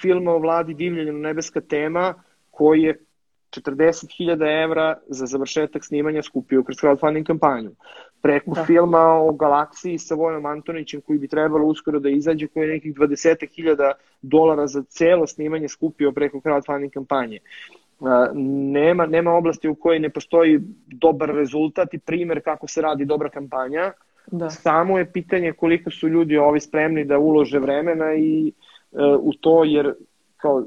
filma o vladi divljenja nebeska tema koji je 40.000 evra za završetak snimanja skupio kroz crowdfunding kampanju. Preko da. filma o galaksiji sa Vojom Antonićem koji bi trebalo uskoro da izađe koji je nekih 20.000 dolara za celo snimanje skupio preko crowdfunding kampanje. Nema, nema oblasti u kojoj ne postoji dobar rezultat i primer kako se radi dobra kampanja. Da. Samo je pitanje koliko su ljudi ovi spremni da ulože vremena i uh, u to, jer kao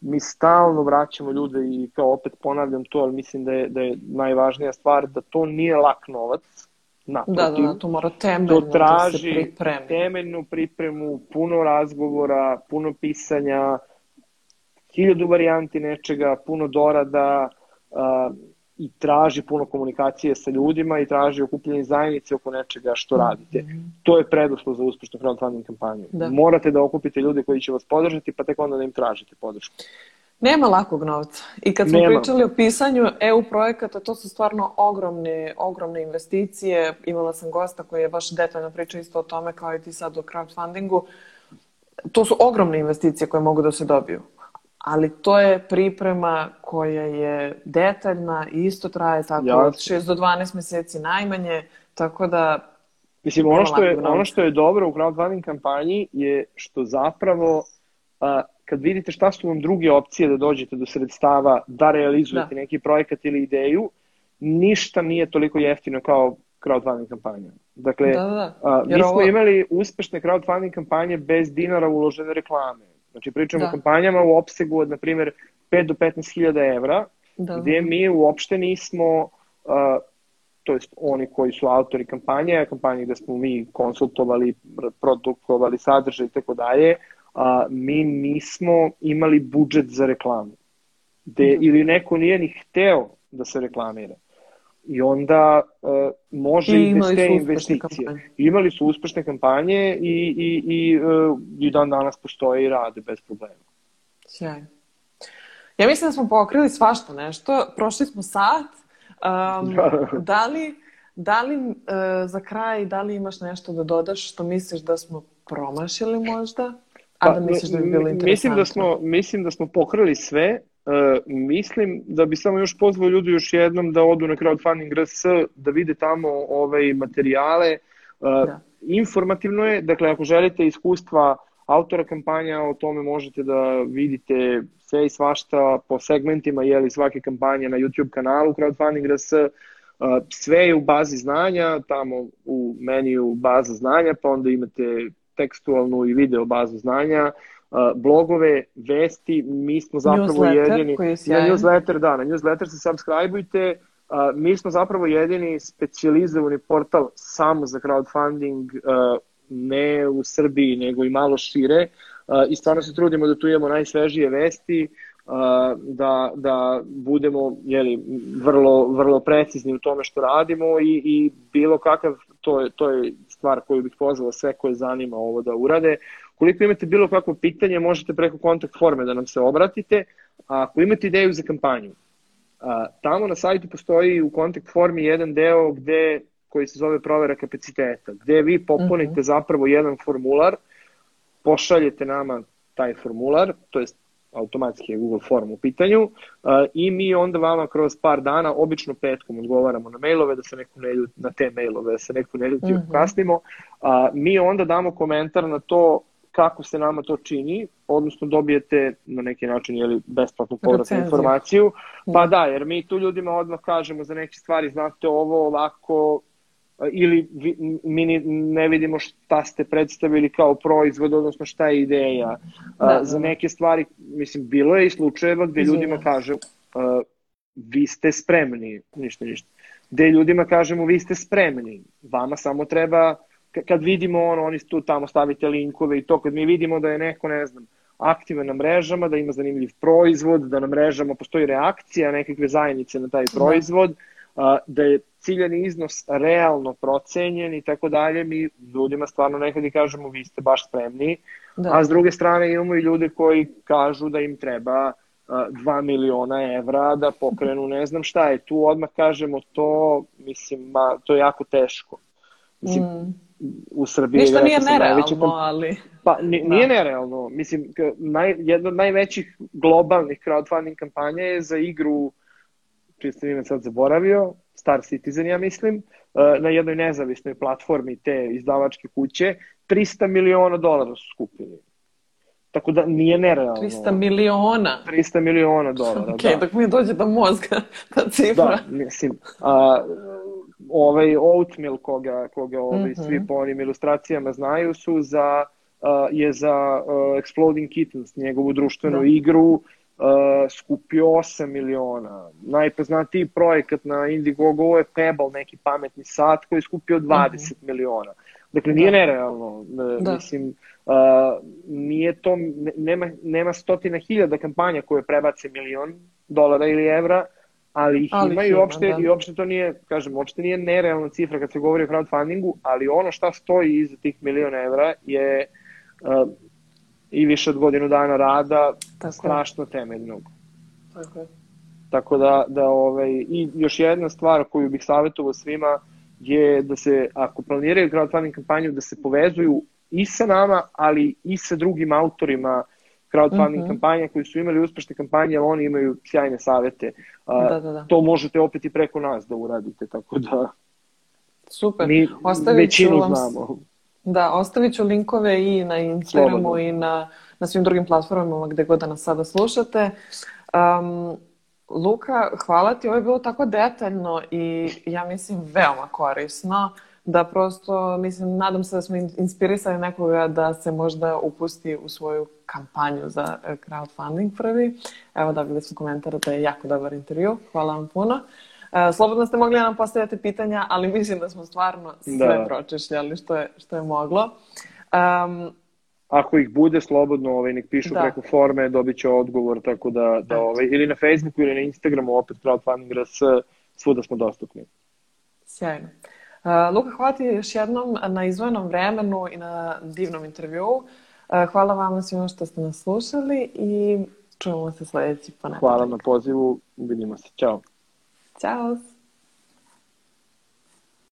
mi stalno vraćamo ljude i kao opet ponavljam to, ali mislim da je, da je najvažnija stvar da to nije lak novac, Naprotiv, da, da, da, to mora temeljno to traži da se pripremi. temeljnu pripremu, puno razgovora, puno pisanja, hiljadu varijanti nečega, puno dorada uh, i traži puno komunikacije sa ljudima i traži okupljanje zajednice oko nečega što radite. -hmm. To je preduslov za uspešnu crowdfunding kampanju. Da. Morate da okupite ljude koji će vas podržati, pa tek onda da im tražite podršku. Nema lakog novca. I kad smo Nema. pričali o pisanju EU projekata, to su stvarno ogromne, ogromne investicije. Imala sam gosta koji je baš detaljno pričao isto o tome kao i ti sad o crowdfundingu. To su ogromne investicije koje mogu da se dobiju. Ali to je priprema koja je detaljna i isto traje tako ja. od 6 do 12 meseci najmanje, tako da Mislim, ono što, je, ono što je dobro u crowdfunding kampanji je što zapravo a, kad vidite šta su vam druge opcije da dođete do sredstava, da realizujete da. neki projekat ili ideju, ništa nije toliko jeftino kao crowdfunding kampanja. Dakle, da, da. A, mi smo ovo... imali uspešne crowdfunding kampanje bez dinara uložene reklame. Znači, pričamo da. o kampanjama u opsegu od, na primjer, 5 do 15 hiljada evra, da. gde mi uopšte nismo, uh, to jest oni koji su autori kampanje, kampanje gde smo mi konsultovali, produkovali sadržaj i tako dalje, mi nismo imali budžet za reklamu. De, mm. Ili neko nije ni hteo da se reklamira. I onda uh, može I, bez te investicije. Kampanje. Imali su uspešne kampanje i, i, i, uh, i dan danas postoje i rade bez problema. Sjajno. Ja mislim da smo pokrili svašta nešto. Prošli smo sat. Um, da li, da li uh, za kraj, da li imaš nešto da dodaš što misliš da smo promašili možda? A da pa, misliš da bi bilo interesantno? Mislim da smo, mislim da smo pokrili sve. Uh, mislim da bi samo još pozvao ljudi još jednom da odu na crowdfunding RS, da vide tamo ove materijale. Uh, da. Informativno je, dakle ako želite iskustva autora kampanja, o tome možete da vidite sve i svašta po segmentima jeli svake kampanje na YouTube kanalu crowdfunding RS. Uh, sve je u bazi znanja, tamo u meniju baza znanja, pa onda imate tekstualnu i video bazu znanja, blogove, vesti, mi smo zapravo newsletter, jedini... Na newsletter, da, na newsletter se subscribeujte, mi smo zapravo jedini specializovani portal samo za crowdfunding, ne u Srbiji, nego i malo šire. I stvarno se trudimo da tu imamo najsvežije vesti, da, da budemo jeli, vrlo, vrlo precizni u tome što radimo i, i bilo kakav, to je, to je stvar koju bih pozvao sve koje zanima ovo da urade. Koliko imate bilo kakvo pitanje, možete preko kontakt forme da nam se obratite. A ako imate ideju za kampanju, a, tamo na sajtu postoji u kontakt formi jedan deo gde koji se zove provera kapaciteta, gde vi popunite uh mhm. -huh. zapravo jedan formular, pošaljete nama taj formular, to jest automatski je Google Form u pitanju uh, i mi onda vama kroz par dana, obično petkom odgovaramo na mailove, da se neko ne ljuti, na te mailove, da se neko ne ljuti, mm -hmm. kasnimo, uh, mi onda damo komentar na to kako se nama to čini, odnosno dobijete na neki način jeli, besplatnu povratnu informaciju. Pa da, jer mi tu ljudima odmah kažemo za neke stvari, znate ovo ovako, ili vi, mi ne vidimo šta ste predstavili kao proizvod, odnosno šta je ideja. Da, da. Za neke stvari, mislim, bilo je i slučajeva gde Izvijek. ljudima kaže uh, vi ste spremni, ništa, ništa. Gde ljudima kažemo vi ste spremni, vama samo treba, kad vidimo ono, oni tu tamo stavite linkove i to, kad mi vidimo da je neko, ne znam, aktivan na mrežama, da ima zanimljiv proizvod, da na mrežama postoji reakcija nekakve zajednice na taj da. proizvod, da, da je ciljani iznos realno procenjen i tako dalje, mi ljudima stvarno nekad i kažemo vi ste baš spremni, da. a s druge strane imamo i ljude koji kažu da im treba 2 miliona evra da pokrenu ne znam šta je. Tu odmah kažemo to, mislim, ma, to je jako teško. Mislim, mm. U Srbiji... Ništa nije nerealno, ali... Pa nije da. nerealno. Mislim, naj, jedna od najvećih globalnih crowdfunding kampanja je za igru sam ime sad zaboravio, Star Citizen, ja mislim, uh, na jednoj nezavisnoj platformi te izdavačke kuće, 300 miliona dolara su skupili. Tako da nije nerealno. 300 miliona? 300 miliona dolara, okay, da. dok mi dođe do mozga ta cifra. Da, mislim. A, ovaj Oatmeal koga, koga ovaj, mm -hmm. svi po onim ilustracijama znaju su za, uh, je za uh, Exploding Kittens, njegovu društvenu da. igru uh, skupio 8 miliona. Najpoznatiji projekat na Indiegogo je Pebble, neki pametni sat koji je skupio 20 mm -hmm. miliona. Dakle, nije da. nerealno. Da. Mislim, uh, nije to, nema, nema stotina hiljada kampanja koje prebace milion dolara ili evra, ali ih ali ima i uopšte, da. i uopšte to nije, kažem, uopšte nije nerealna cifra kad se govori o crowdfundingu, ali ono šta stoji iza tih miliona evra je uh, i više od godinu dana rada Tako strašno temeljnog. Tako je. Tako da, da ovaj, i još jedna stvar koju bih savjetovao svima je da se, ako planiraju crowdfunding kampanju, da se povezuju i sa nama, ali i sa drugim autorima crowdfunding mm -hmm. kampanja koji su imali uspešne kampanje, ali oni imaju sjajne savete. Uh, da, da, da. To možete opet i preko nas da uradite, tako da Super. Mi Ostavit većinu vam... znamo. Da, ostavit ću linkove i na Instagramu Slobodno. i na, na svim drugim platformama gde god da nas sada slušate. Um, Luka, hvala ti. Ovo je bilo tako detaljno i ja mislim veoma korisno da prosto, mislim, nadam se da smo inspirisali nekoga da se možda upusti u svoju kampanju za e, crowdfunding prvi. Evo, dobili smo komentar da je jako dobar intervju. Hvala vam puno. E, slobodno ste mogli da nam postavljati pitanja, ali mislim da smo stvarno sve da. pročešljali što je, što je moglo. Um, Ako ih bude slobodno, ovaj, nek pišu da. preko forme, dobit će odgovor, tako da, da ovaj, ili na Facebooku ili na Instagramu, opet crowdfunding RS, svuda smo dostupni. Sjajno. Uh, Luka, hvala ti još jednom na izvojenom vremenu i na divnom intervju. Uh, hvala vam svima što ste nas slušali i čujemo se sledeći ponedjeljak. Hvala na pozivu, vidimo se. Ćao. Ćao.